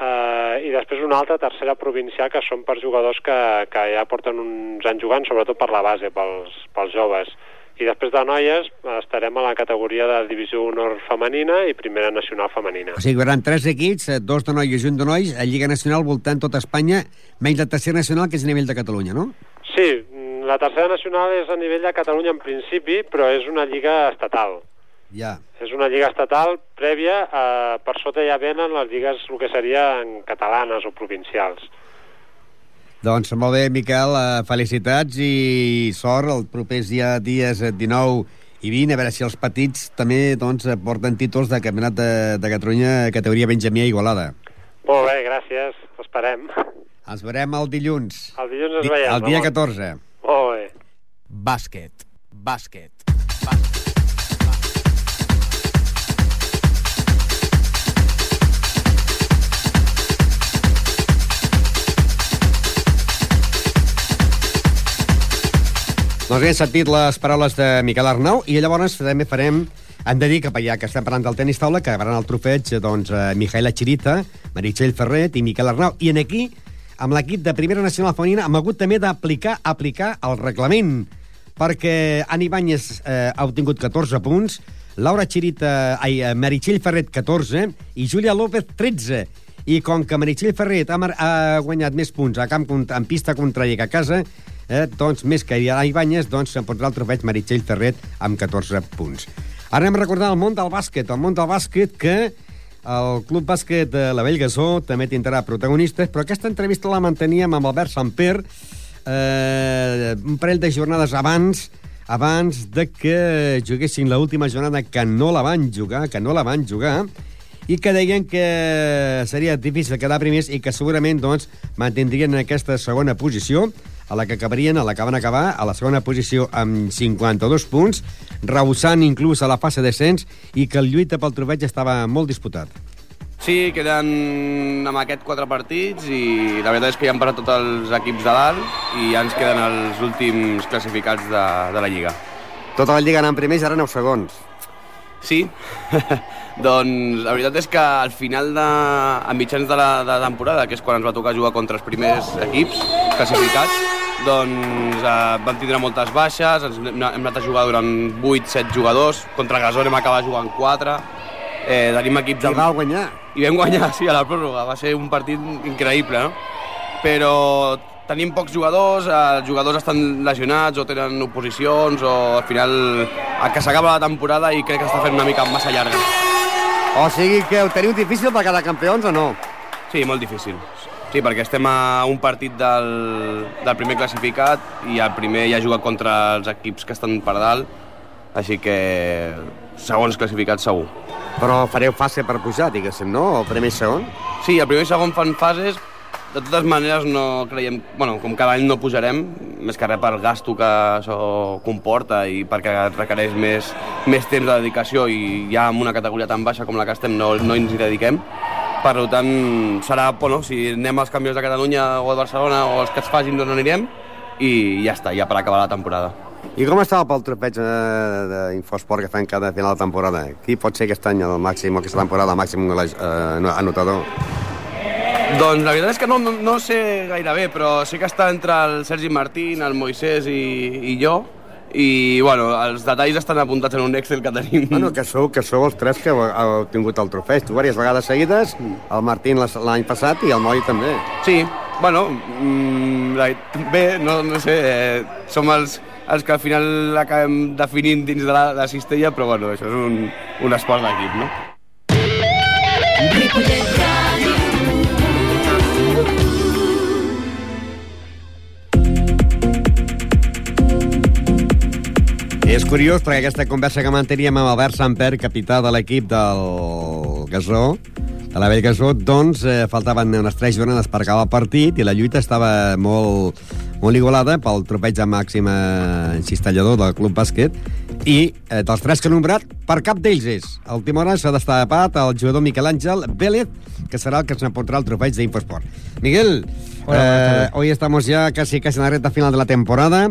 eh, i després una altra tercera provincial que són per jugadors que, que ja porten uns anys jugant, sobretot per la base, pels, pels joves. I després de noies estarem a la categoria de divisió honor femenina i primera nacional femenina. O sigui, hi haurà tres equips, eh, dos de noies i un de nois, a Lliga Nacional voltant tota Espanya, menys la tercera nacional, que és a nivell de Catalunya, no? Sí, la tercera nacional és a nivell de Catalunya en principi, però és una lliga estatal. Ja. És una lliga estatal prèvia, eh, per sota ja venen les lligues el que serien catalanes o provincials. Doncs molt bé, Miquel, eh, felicitats i sort els propers dia, dies eh, 19 i 20, a veure si els petits també doncs, porten títols de Campionat de, de Catalunya categoria Benjamí a Igualada. Molt bé, gràcies, esperem. Ens veurem el dilluns. El dilluns ens veiem. El dia Ramon. 14. Molt bé. Bàsquet. Bàsquet. Doncs bé, sentit les paraules de Miquel Arnau i llavors també farem hem de dir que ja que estem parlant del tenis taula, que acabaran el trofeig doncs, eh, Mijaela Chirita, Meritxell Ferret i Miquel Arnau. I en aquí, amb l'equip de Primera Nacional Femenina, hem hagut també d'aplicar aplicar el reglament, perquè Ani Banyes eh, ha obtingut 14 punts, Laura Chirita, ai, eh, Meritxell Ferret 14 i Júlia López 13. I com que Meritxell Ferret ha, ha guanyat més punts a camp en pista contrària que a casa, eh, doncs més que Ani Banyes, doncs s'emportarà el trofeig Meritxell Ferret amb 14 punts. Ara anem a recordar el món del bàsquet, el món del bàsquet que el Club Bàsquet de la Bellgasó també tindrà protagonistes, però aquesta entrevista la manteníem amb Albert Samper eh, un parell de jornades abans abans de que juguessin l'última jornada que no la van jugar, que no la van jugar, i que deien que seria difícil quedar primers i que segurament doncs, mantindrien aquesta segona posició a la que acabarien, a la que van acabar, a la segona posició amb 52 punts, rehusant inclús a la fase descens i que el lluita pel trofeig estava molt disputat. Sí, queden amb aquest quatre partits i la veritat és que ja han passat tots els equips de dalt i ja ens queden els últims classificats de, de la Lliga. Tota la Lliga anant primers i ara 9 segons. Sí, doncs la veritat és que al final de, a mitjans de la, de la temporada, que és quan ens va tocar jugar contra els primers equips classificats, doncs eh, vam tindre moltes baixes, ens, hem, anat a jugar durant 8-7 jugadors, contra Gasol hem acabat jugant 4, eh, tenim equips... I va guanyar. I vam guanyar, sí, a la pròrroga, va ser un partit increïble, no? Però tenim pocs jugadors, eh, els jugadors estan lesionats o tenen oposicions o al final a que s'acaba la temporada i crec que està fent una mica massa llarga. O sigui que ho teniu difícil per quedar campions o no? Sí, molt difícil. Sí, perquè estem a un partit del, del primer classificat i el primer ja juga contra els equips que estan per dalt, així que segons classificats segur. Però fareu fase per pujar, diguéssim, no? O primer i segon? Sí, el primer i segon fan fases, de totes maneres no creiem... Bueno, com cada any no pujarem, més que res pel gasto que això comporta i perquè requereix més, més temps de dedicació i ja amb una categoria tan baixa com la que estem no, no ens hi dediquem. Per tant, serà, bueno, si anem als campions de Catalunya o de Barcelona o els que es facin, no anirem i ja està, ja per acabar la temporada. I com estava pel tropeig eh, d'Infosport que fan cada final de temporada? Qui pot ser aquest any el màxim, o aquesta temporada, el màxim eh, anotador? Doncs la veritat és que no, no, no sé gaire bé, però sí que està entre el Sergi Martín, el Moisès i, i jo, i bueno, els detalls estan apuntats en un Excel que tenim. Bueno, que sou, que sou els tres que heu, tingut el trofeig. Tu diverses vegades seguides, el Martín l'any passat i el Moi també. Sí, bueno, mm, la, bé, no, no sé, eh, som els, els que al final acabem definint dins de la, la cistella, però bueno, això és un, un esport d'equip, no? És curiós perquè aquesta conversa que manteníem amb Albert Samper, capità de l'equip del Gasó, de la Vell Gasó, doncs eh, faltaven unes tres jornades per acabar el partit i la lluita estava molt, molt igualada pel tropeig de màxim eh, cistellador del Club Bàsquet i eh, dels tres que he nombrat, per cap d'ells és. A última hora s'ha destapat el jugador Miquel Àngel Vélez, que serà el que s'emportarà el trofeig d'Infosport. Miguel, Hola, eh, hoy estamos ya casi, casi en la recta final de la temporada.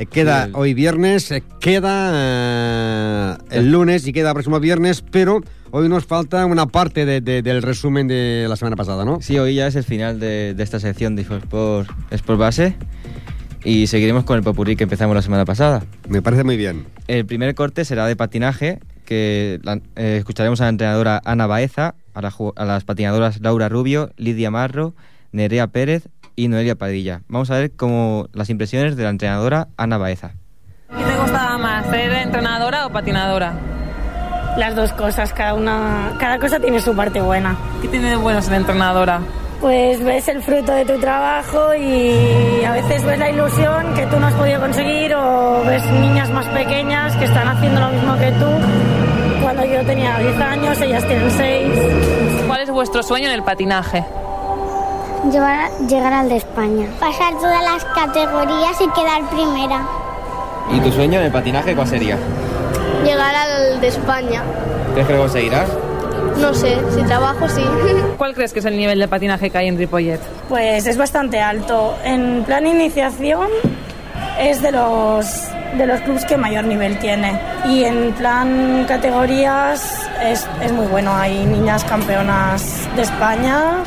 Eh, Queda Sí. hoy viernes, eh, queda eh, el lunes y queda el próximo viernes, pero hoy nos falta una parte de- de- del resumen de la semana pasada, ¿no? Sí, hoy ya es el final de, de esta sección de Sport, Sport Base y seguiremos con el popurrí que empezamos la semana pasada. Me parece muy bien. El primer corte será de patinaje, que la- eh, escucharemos a la entrenadora Ana Baeza, a, la a las patinadoras Laura Rubio, Lidia Marro, Nerea Pérez y Noelia Padilla. Vamos a ver cómo las impresiones de la entrenadora Ana Baeza. ¿Qué te gustaba más, ser entrenadora o patinadora? Las dos cosas, cada una, cada cosa tiene su parte buena. ¿Qué tiene de bueno ser entrenadora? Pues ves el fruto de tu trabajo y a veces ves la ilusión que tú no has podido conseguir o ves niñas más pequeñas que están haciendo lo mismo que tú. Cuando yo tenía 10 años, ellas tienen 6. ¿Cuál es vuestro sueño en el patinaje? Llegar, llegar al de España. Pasar todas las categorías y quedar primera. ¿Y tu sueño en el patinaje cuál sería? Llegar al de España. ¿Crees que lo conseguirás? No sé, si trabajo sí. ¿Cuál crees que es el nivel de patinaje que hay en Ripollet? Pues es bastante alto. En plan iniciación es de los de los clubes que mayor nivel tiene. Y en plan categorías es, es muy bueno. Hay niñas campeonas de España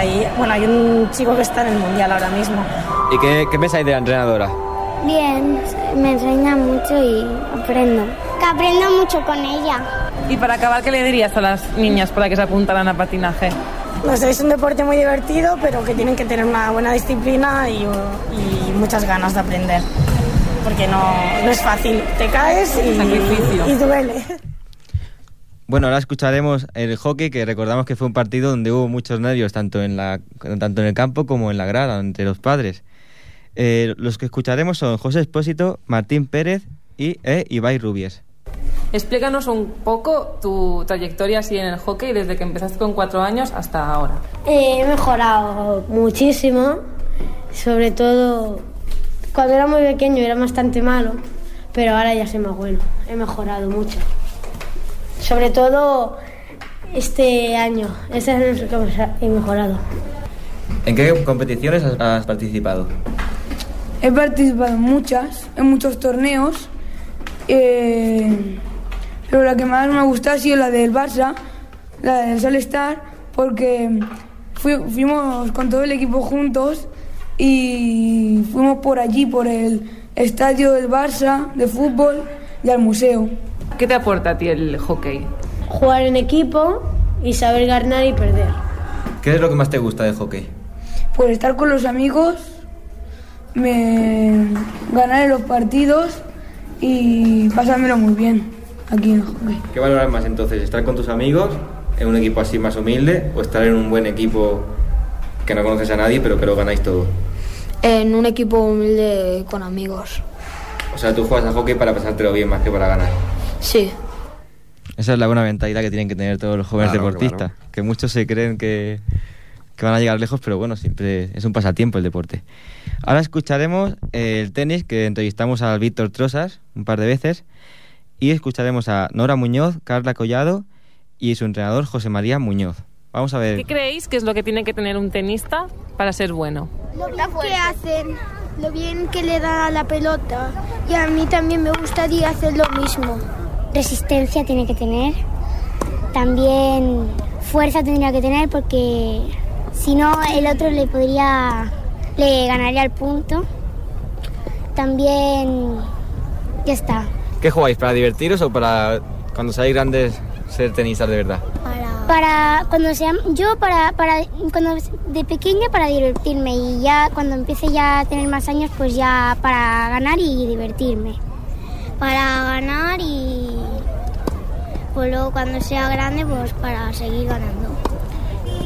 hay, bueno, hay un chico que está en el mundial ahora mismo. ¿Y qué, qué pensáis de la entrenadora? Bien, me enseña mucho y aprendo. Que aprendo mucho con ella. Y para acabar, ¿qué le dirías a las niñas para que se apuntaran a patinaje? No sé, es un deporte muy divertido, pero que tienen que tener una buena disciplina y, y muchas ganas de aprender. Porque no, no es fácil, te caes y, y duele. Bueno, ahora escucharemos el hockey, que recordamos que fue un partido donde hubo muchos nervios, tanto en, la, tanto en el campo como en la grada, entre los padres. Eh, los que escucharemos son José Espósito, Martín Pérez y eh, Ibai Rubies. Explícanos un poco tu trayectoria así en el hockey desde que empezaste con cuatro años hasta ahora. He mejorado muchísimo, sobre todo cuando era muy pequeño era bastante malo, pero ahora ya soy más bueno. He mejorado mucho. Sobre todo este año, este año es el que he mejorado. ¿En qué competiciones has, participado? He participado en muchas, en muchos torneos, eh, pero la que más me ha gustado ha sido la del Barça, la del Solstar, porque fui- fuimos con todo el equipo juntos y fuimos por allí, por el estadio del Barça de fútbol y al museo. ¿Qué te aporta a ti el hockey? Jugar en equipo y saber ganar y perder. ¿Qué es lo que más te gusta del hockey? Pues estar con los amigos, me, ganar en los partidos y pasármelo muy bien aquí en hockey. ¿Qué valoras más entonces? ¿Estar con tus amigos en un equipo así más humilde o estar en un buen equipo que no conoces a nadie pero que lo ganáis todo? En un equipo humilde con amigos. O sea, tú juegas a hockey para pasártelo bien más que para ganar. Sí. Esa es la buena mentalidad que tienen que tener todos los jóvenes Claro, deportistas. Que muchos se creen que, que van a llegar lejos, pero bueno, siempre es un pasatiempo el deporte. Ahora escucharemos eh, el tenis, que entrevistamos al Víctor Trosas un par de veces. Y escucharemos a Nora Muñoz, Carla Collado y su entrenador José María Muñoz. Vamos a ver. ¿Qué creéis que es lo que tiene que tener un tenista para ser bueno? Lo bien que hacen, lo bien que le da a la pelota. Y a mí también me gustaría hacer lo mismo. Resistencia tiene que tener. También fuerza tendría que tener porque si no el otro le podría, le ganaría el punto. También ya está. ¿Qué jugáis? ¿Para divertiros o para cuando seáis grandes ser tenistas de verdad? Para cuando sea yo para para cuando de pequeña para divertirme y ya cuando empiece ya a tener más años pues ya para ganar y divertirme. Para ganar y pues luego cuando sea grande pues para seguir ganando.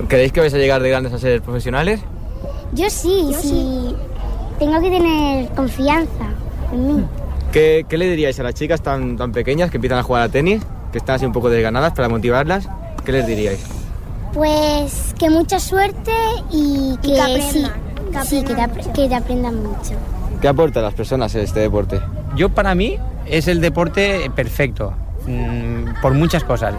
¿Creéis que vais a llegar de grandes a ser profesionales? Yo sí, sí. Tengo que tener confianza en mí. ¿Qué, qué le diríais a las chicas tan, tan pequeñas que empiezan a jugar a tenis, que están así un poco desganadas para motivarlas? ¿Qué les diríais? Pues que mucha suerte y que, que aprendan, sí, que sí, que te, apre- que te aprendan mucho. ¿Qué aporta a las personas este deporte? Yo para mí es el deporte perfecto, mm, por muchas cosas.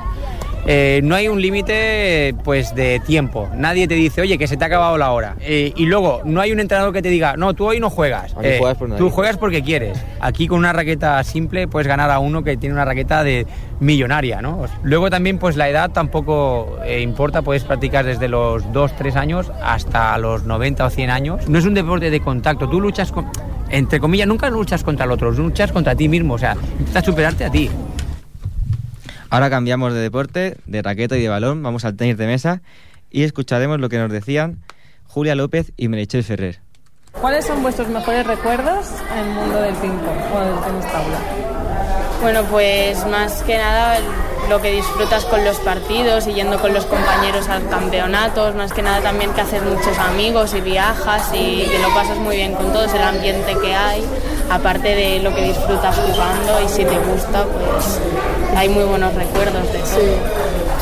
Eh, no hay un límite pues de tiempo. Nadie te dice, oye, que se te ha acabado la hora. Eh, y luego, no hay un entrenador que te diga, no, tú hoy no juegas. Eh, juegas tú juegas porque quieres. Aquí con una raqueta simple puedes ganar a uno que tiene una raqueta de millonaria, ¿no? Luego también pues la edad tampoco eh, importa, puedes practicar desde los 2, 3 años hasta los 90 o 100 años. No es un deporte de contacto, tú luchas con, entre comillas, nunca luchas contra el otro, luchas contra ti mismo, o sea, intentas superarte a ti. Ahora cambiamos de deporte, de raqueta y de balón, vamos al tenis de mesa y escucharemos lo que nos decían Julia López y Merichel Ferrer. ¿Cuáles son vuestros mejores recuerdos en el mundo del ping-pong o del tenis tabla? Bueno, pues más que nada lo que disfrutas con los partidos y yendo con los compañeros al campeonatos, más que nada también que haces muchos amigos y viajas y que lo pasas muy bien con todos, el ambiente que hay, aparte de lo que disfrutas jugando y si te gusta, pues hay muy buenos recuerdos de eso.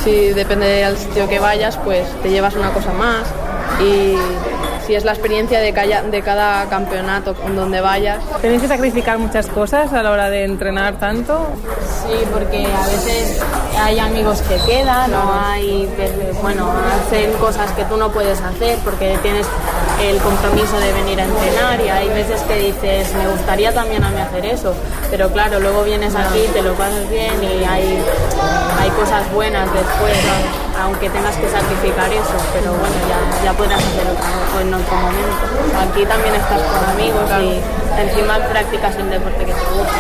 Sí, depende del sitio que vayas, pues te llevas una cosa más y si es la experiencia de cada, de cada campeonato donde vayas. ¿Tenéis que sacrificar muchas cosas a la hora de entrenar tanto? Sí, porque a veces hay amigos que quedan o hay bueno, hacen cosas que tú no puedes hacer porque tienes el compromiso de venir a entrenar y hay veces que dices, me gustaría también a mí hacer eso, pero claro, luego vienes aquí, te lo pasas bien y hay, hay cosas buenas después, aunque tengas que sacrificar eso, pero bueno, ya, ya podrás hacer otra, en otro momento. Aquí también estás con amigos y encima practicas un deporte que te gusta.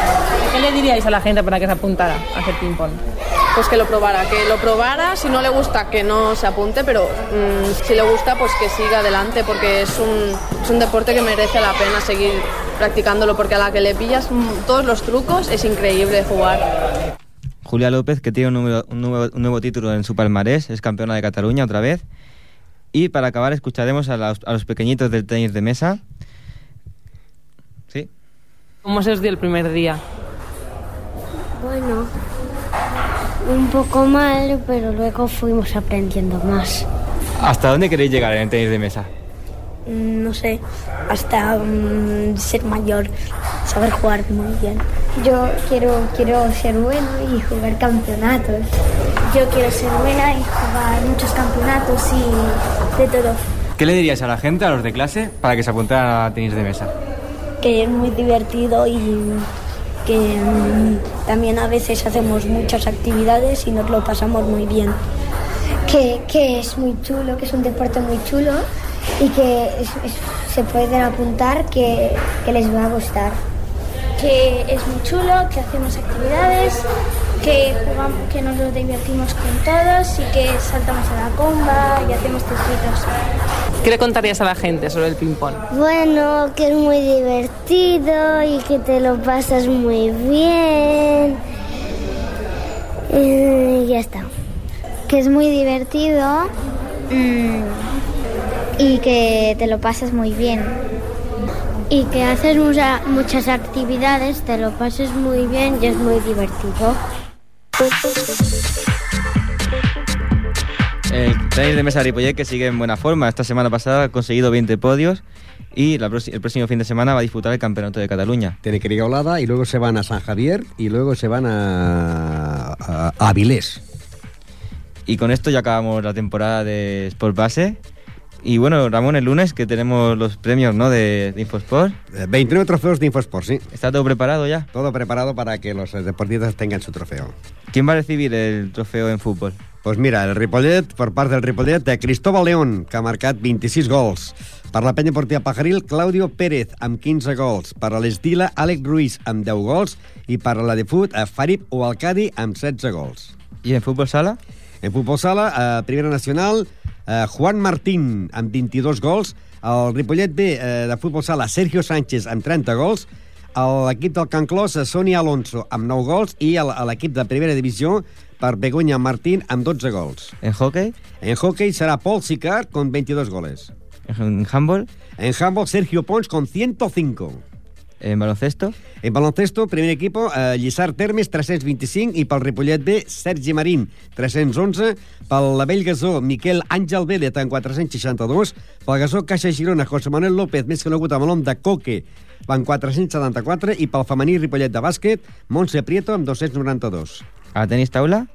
¿Qué le diríais a la gente para que se apuntara a hacer ping-pong? Pues que lo probara, que lo probara, si no le gusta que no se apunte, pero mm, si le gusta pues que siga adelante porque es un, es un deporte que merece la pena seguir practicándolo porque a la que le pillas mm, todos los trucos es increíble jugar. Julia López, que tiene un, número- un nuevo, un nuevo título en su palmarés, es campeona de Cataluña otra vez. Y para acabar escucharemos a los, a los pequeñitos del tenis de mesa. ¿Sí? ¿Cómo se os dio el primer día? Bueno, un poco mal, pero luego fuimos aprendiendo más. ¿Hasta dónde queréis llegar en el tenis de mesa? Mm, No sé, hasta mm, ser mayor, saber jugar muy bien. Yo quiero, quiero ser bueno y jugar campeonatos. Yo quiero ser buena y jugar muchos campeonatos y de todo. ¿Qué le dirías a la gente, a los de clase, para que se apuntaran a tenis de mesa? Que es muy divertido y que mm, también a veces hacemos muchas actividades y nos lo pasamos muy bien. Que, que es muy chulo, que es un deporte muy chulo y que es- es- se pueden apuntar que, que les va a gustar. Que es muy chulo, que hacemos actividades, que jugamos, que nos lo divertimos con todos y que saltamos a la comba y hacemos truquitos. ¿Qué le contarías a la gente sobre el ping-pong? Bueno, que es muy divertido y que te lo pasas muy bien. Y ya está. Que es muy divertido mm, y que te lo pasas muy bien. Y que haces mucha- muchas actividades, te lo pasas muy bien y es muy divertido. El tenis de mesa de Ripollet que sigue en buena forma. Esta semana pasada ha conseguido 20 podios y la el próximo fin de semana va a disputar el Campeonato de Cataluña. Tiene que ir a Olada y luego se van a San Javier y luego se van a, a, a Avilés. Y con esto ya acabamos la temporada de Sport Base. Y bueno, Ramón, el lunes que tenemos los premios ¿no? de, de Infosport. 29 trofeos de Infosport, sí. ¿Está todo preparado ya? Todo preparado para que los eh, deportistas tengan su trofeo. ¿Quién va a recibir el trofeo en fútbol? Pues mira, el Ripollet, per part del Ripollet, de Cristóbal León, que ha marcat 26 gols. Per la penya portilla Pajaril, Claudio Pérez, amb 15 gols. Per a l'Estila, Àlex Ruiz, amb 10 gols. I per a la de Fut, a Farib Oualcadi, amb 16 gols. I en futbol sala? En futbol sala, a Primera Nacional, eh, Juan Martín, amb 22 gols. El Ripollet B, eh, de futbol sala, Sergio Sánchez, amb 30 gols. L'equip del Can Clos, eh, Sonia Alonso, amb 9 gols. I l'equip de Primera Divisió, per Begoña Martín, amb 12 gols. ¿En hockey? En hockey será Paul Sicard con 22 goles. ¿En handball? En handball, Sergio Pons con 105. ¿En baloncesto? En baloncesto, primer equipo, eh, Lliçar Termes, 325, i pel Ripollet B, Sergi Marín, 311, pel la Vell Gasó, Miquel Àngel Vélez, en 462, pel Gasó Caixa Girona, José Manuel López, més conegut amb el nom de Coque, en 474, i pel femení Ripollet de bàsquet, Montse Prieto, amb 292. ¿A tenis taula?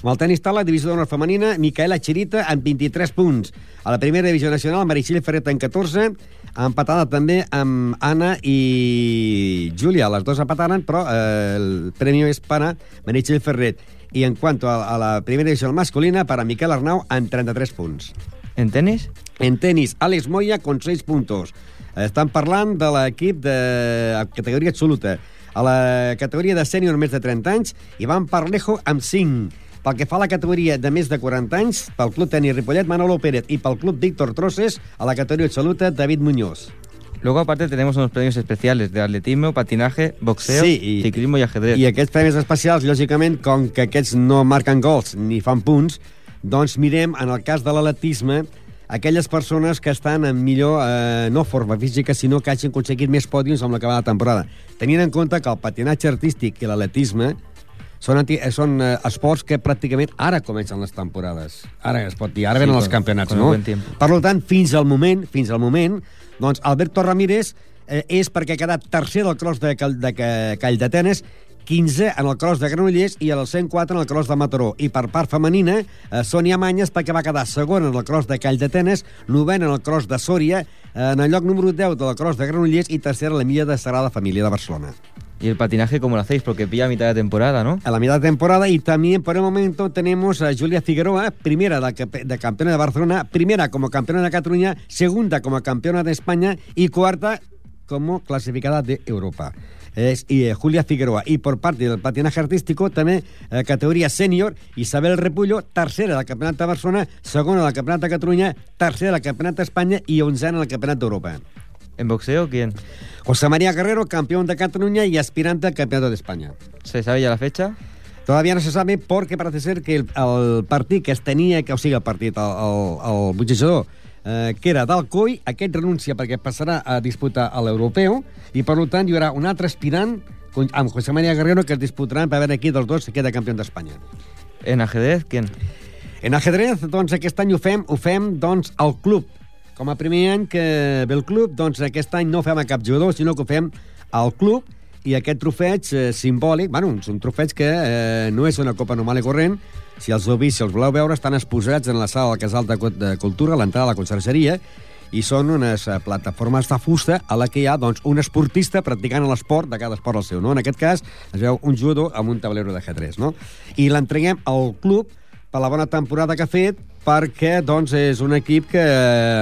Amb el tenis taula, divisió d'honor femenina, Micaela Chirita amb 23 punts. A la primera divisió nacional, Meritxell Ferret en 14, empatada també amb Anna i Júlia. Les dues empataren, però eh, el premi és per a Meritxell Ferret. I en quant a, a la primera divisió masculina, per a Miquel Arnau amb 33 punts. En tenis? En tenis, Alex Moya con 6 puntos. Estan parlant de l'equip de categoria absoluta. A la categoria de sènior més de 30 anys, Ivan Parlejo amb 5. Pel que fa a la categoria de més de 40 anys, pel Club Tenis Ripollet, Manolo Pérez, i pel Club Víctor Trosses, a la categoria absoluta, David Muñoz. Luego, aparte, tenemos unos premios especiales de atletismo, patinaje, boxeo, Sí, i- ciclismo y ajedrez. I aquests premis especials, lògicament, com que aquests no marquen gols ni fan punts, doncs mirem, en el cas de l'atletisme, aquelles persones que estan en millor, eh, no forma física, sinó que hagin aconseguit més pòdiums amb l'acabada temporada. Tenint en compte que el patinatge artístic i l'atletisme són, anti, eh, són eh, esports que pràcticament ara comencen les temporades. Ara es pot dir, ara Sí, venen els campionats, no? Per tant, fins al moment, fins al moment, doncs Alberto Ramírez eh, és perquè ha quedat tercer del cross de, Cal, de Ca- Call d'Atenes, 15 en el cross de Granollers i el 104 en el cross de Mataró. I per part femenina, eh, Sònia Manyes perquè va quedar segona en el cross de Call d'Atenes, novena en el cross de Sòria, eh, en el lloc número 10 del cross de Granollers i tercera a la milla de Sagrada Família de Barcelona. Y el patinaje, ¿cómo lo hacéis? Porque pilla a mitad de temporada, ¿no? a la mitad de temporada y también por el momento tenemos a Julia Figueroa, primera de, campe- de campeona de Barcelona, primera como campeona de Cataluña, segunda como campeona de España y cuarta como clasificada de Europa. Y, eh, Julia Figueroa. Y por parte del patinaje artístico, también eh, categoría senior, Isabel Repullo, tercera del Campionat de Barcelona, segona del Campionat de Catalunya, tercera del Campionat d'Espanya i onzena del Campionat d'Europa. ¿En boxeo quién? José María Guerrero, campeón de Cataluña y aspirante al Campeonato de España. ¿Se sabe ya la fecha? Todavía no se sabe porque parece ser que el, el partit que es tenia, que o sigui, el partit, el, el, el boxejador, eh, que era d'Alcoi, aquest renuncia perquè passarà a disputar a l'europeu i, per tant, hi haurà un altre aspirant con- amb José María Guerrero que es disputaran per veure qui dels dos se queda campió d'Espanya. ¿En ajedrez quién? En ajedrez, doncs, aquest any ho fem, ho fem doncs, al club. Com a primer any que ve el club, doncs aquest any no fem a cap jugador, sinó que ho fem al club i aquest trofeig eh, simbòlic, bueno, és un trofeig que eh, no és una copa normal i corrent, si els heu vist, si els voleu veure, estan exposats en la sala del Casal de, de Cultura, a l'entrada de la consergeria, i són unes eh, plataformes de fusta a la que hi ha doncs, un esportista practicant l'esport de cada esport al seu. No? En aquest cas es veu un jugador amb un tablero d'ajedrez. No? I l'entreguem al club per la bona temporada que ha fet, perquè doncs, és un equip que,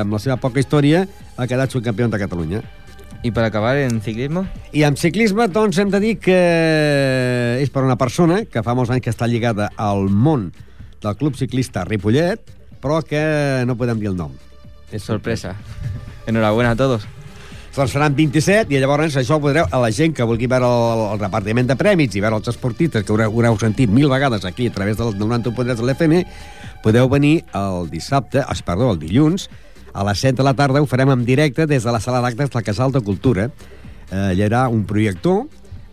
amb la seva poca història, ha quedat subcampió de Catalunya. ¿Y para acabar en ciclismo? I amb ciclisme, doncs, hem de dir que és per una persona que fa molts anys que està lligada al món del Club Ciclista Ripollet, però que no podem dir el nom. És Sorpresa. Enhorabuena a todos. Doncs seran 27 i llavors això ho podreu, a la gent que vulgui veure el, el repartiment de prèmits i veure els esportistes que haureu, haureu sentit mil vegades aquí a través del 91.3 de l'FM, podeu venir el dissabte, es, perdó, el dilluns, a les 7 de la tarda ho farem en directe des de la sala d'actes del Casal de Cultura. Eh, hi haurà un projector,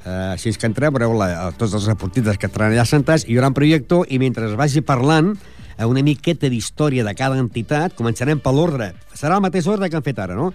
eh, així que entreu, veureu la, tots els esportistes que estaran allà sentats, hi haurà un projector i mentre es vagi parlant eh, una miqueta d'història de cada entitat, començarem per l'ordre. Serà el mateix ordre que han fet ara, no?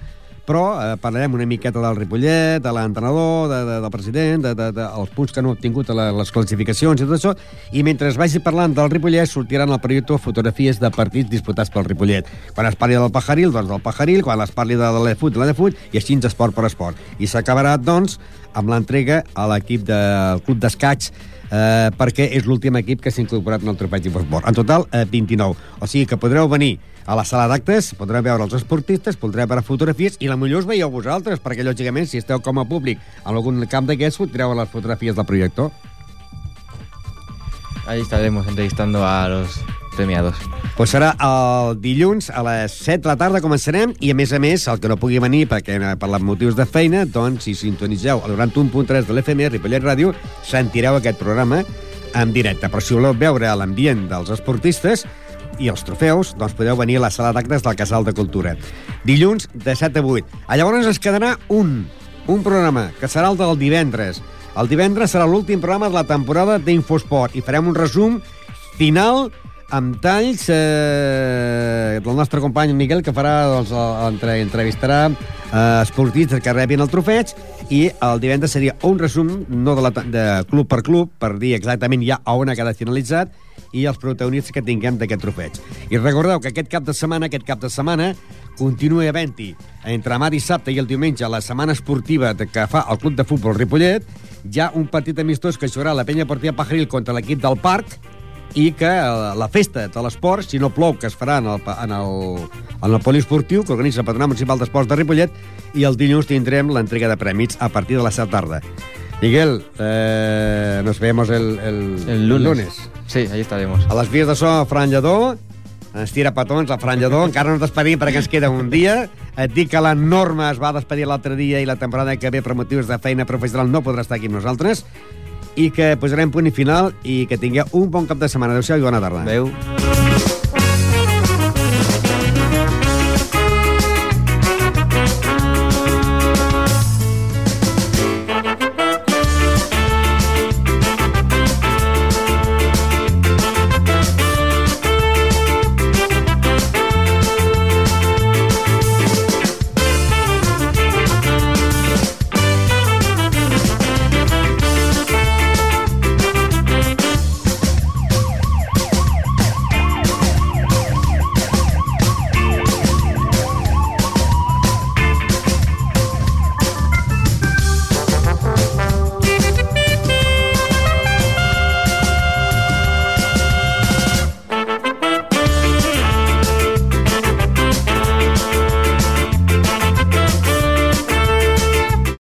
Però eh, parlarem una miqueta del Ripollet, de l'entrenador, de, de, del president, de, de, de, els punts que no ha obtingut a la, les classificacions i tot això, i mentre es vagi parlant del Ripollet sortiran al projector fotografies de partits disputats pel Ripollet. Quan es parli del Pajaril, doncs del Pajaril, quan es parli de l'Efut, de l'Efut, i així esport per esport. I s'acabarà, doncs, amb l'entrega a l'equip del Club d'Escaig, eh, perquè és l'últim equip que s'ha incorporat en el trofeig d'Infosport. En total, eh, 29. O sigui que podreu venir a la sala d'actes, podreu veure els esportistes, podreu veure fotografies i la millor us veieu vosaltres, perquè lògicament si esteu com a públic en algun camp d'aquests, fotreu les fotografies del projector. Ahí estaremos entrevistando a los premiados. Pues serà el dilluns a les 7 de la tarda començarem i a més a més el que no pugui venir perquè eh, per els motius de feina doncs si sintonitzeu el 91.3 de l'FM Ripollet Ràdio sentireu aquest programa en directe però si voleu veure l'ambient dels esportistes i els trofeus, doncs podeu venir a la sala d'actes del Casal de Cultura. Dilluns de 7 a 8. A llavors ens quedarà un, un programa, que serà el del divendres. El divendres serà l'últim programa de la temporada d'Infosport i farem un resum final amb talls eh, del nostre company Miquel, que farà, doncs, entre, entrevistarà eh, esportistes que rebin el trofeig i el divendres seria un resum no de, la, de club per club, per dir exactament ja on ha quedat finalitzat, i els protagonistes que tinguem d'aquest trofeig. I recordeu que aquest cap de setmana, aquest cap de setmana, continua havent-hi entre demà dissabte i el diumenge la setmana esportiva que fa el Club de Futbol Ripollet, hi ha un partit amistós que jugarà la penya partida Pajaril contra l'equip del Parc, i que eh, la festa de l'esport, si no plou, que es farà en el, en el, en el poliesportiu que organitza el Patronat Municipal d'Esports de Ripollet i el dilluns tindrem l'entrega de prèmits a partir de les 7 tarda. Miguel, eh, nos vemos el, el, El lunes. lunes. Sí, ahí estaremos. A les vies de so, Fran Lledó, ens tira petons, el Fran Lledó, encara no ens despedim perquè ens queda un dia. Et dic que la Norma es va despedir l'altre dia i la temporada que ve per motius de feina professional no podrà estar aquí amb nosaltres i que posarem punt i final i que tingueu un bon cap de setmana. Adéu-siau i bona tarda. Adéu.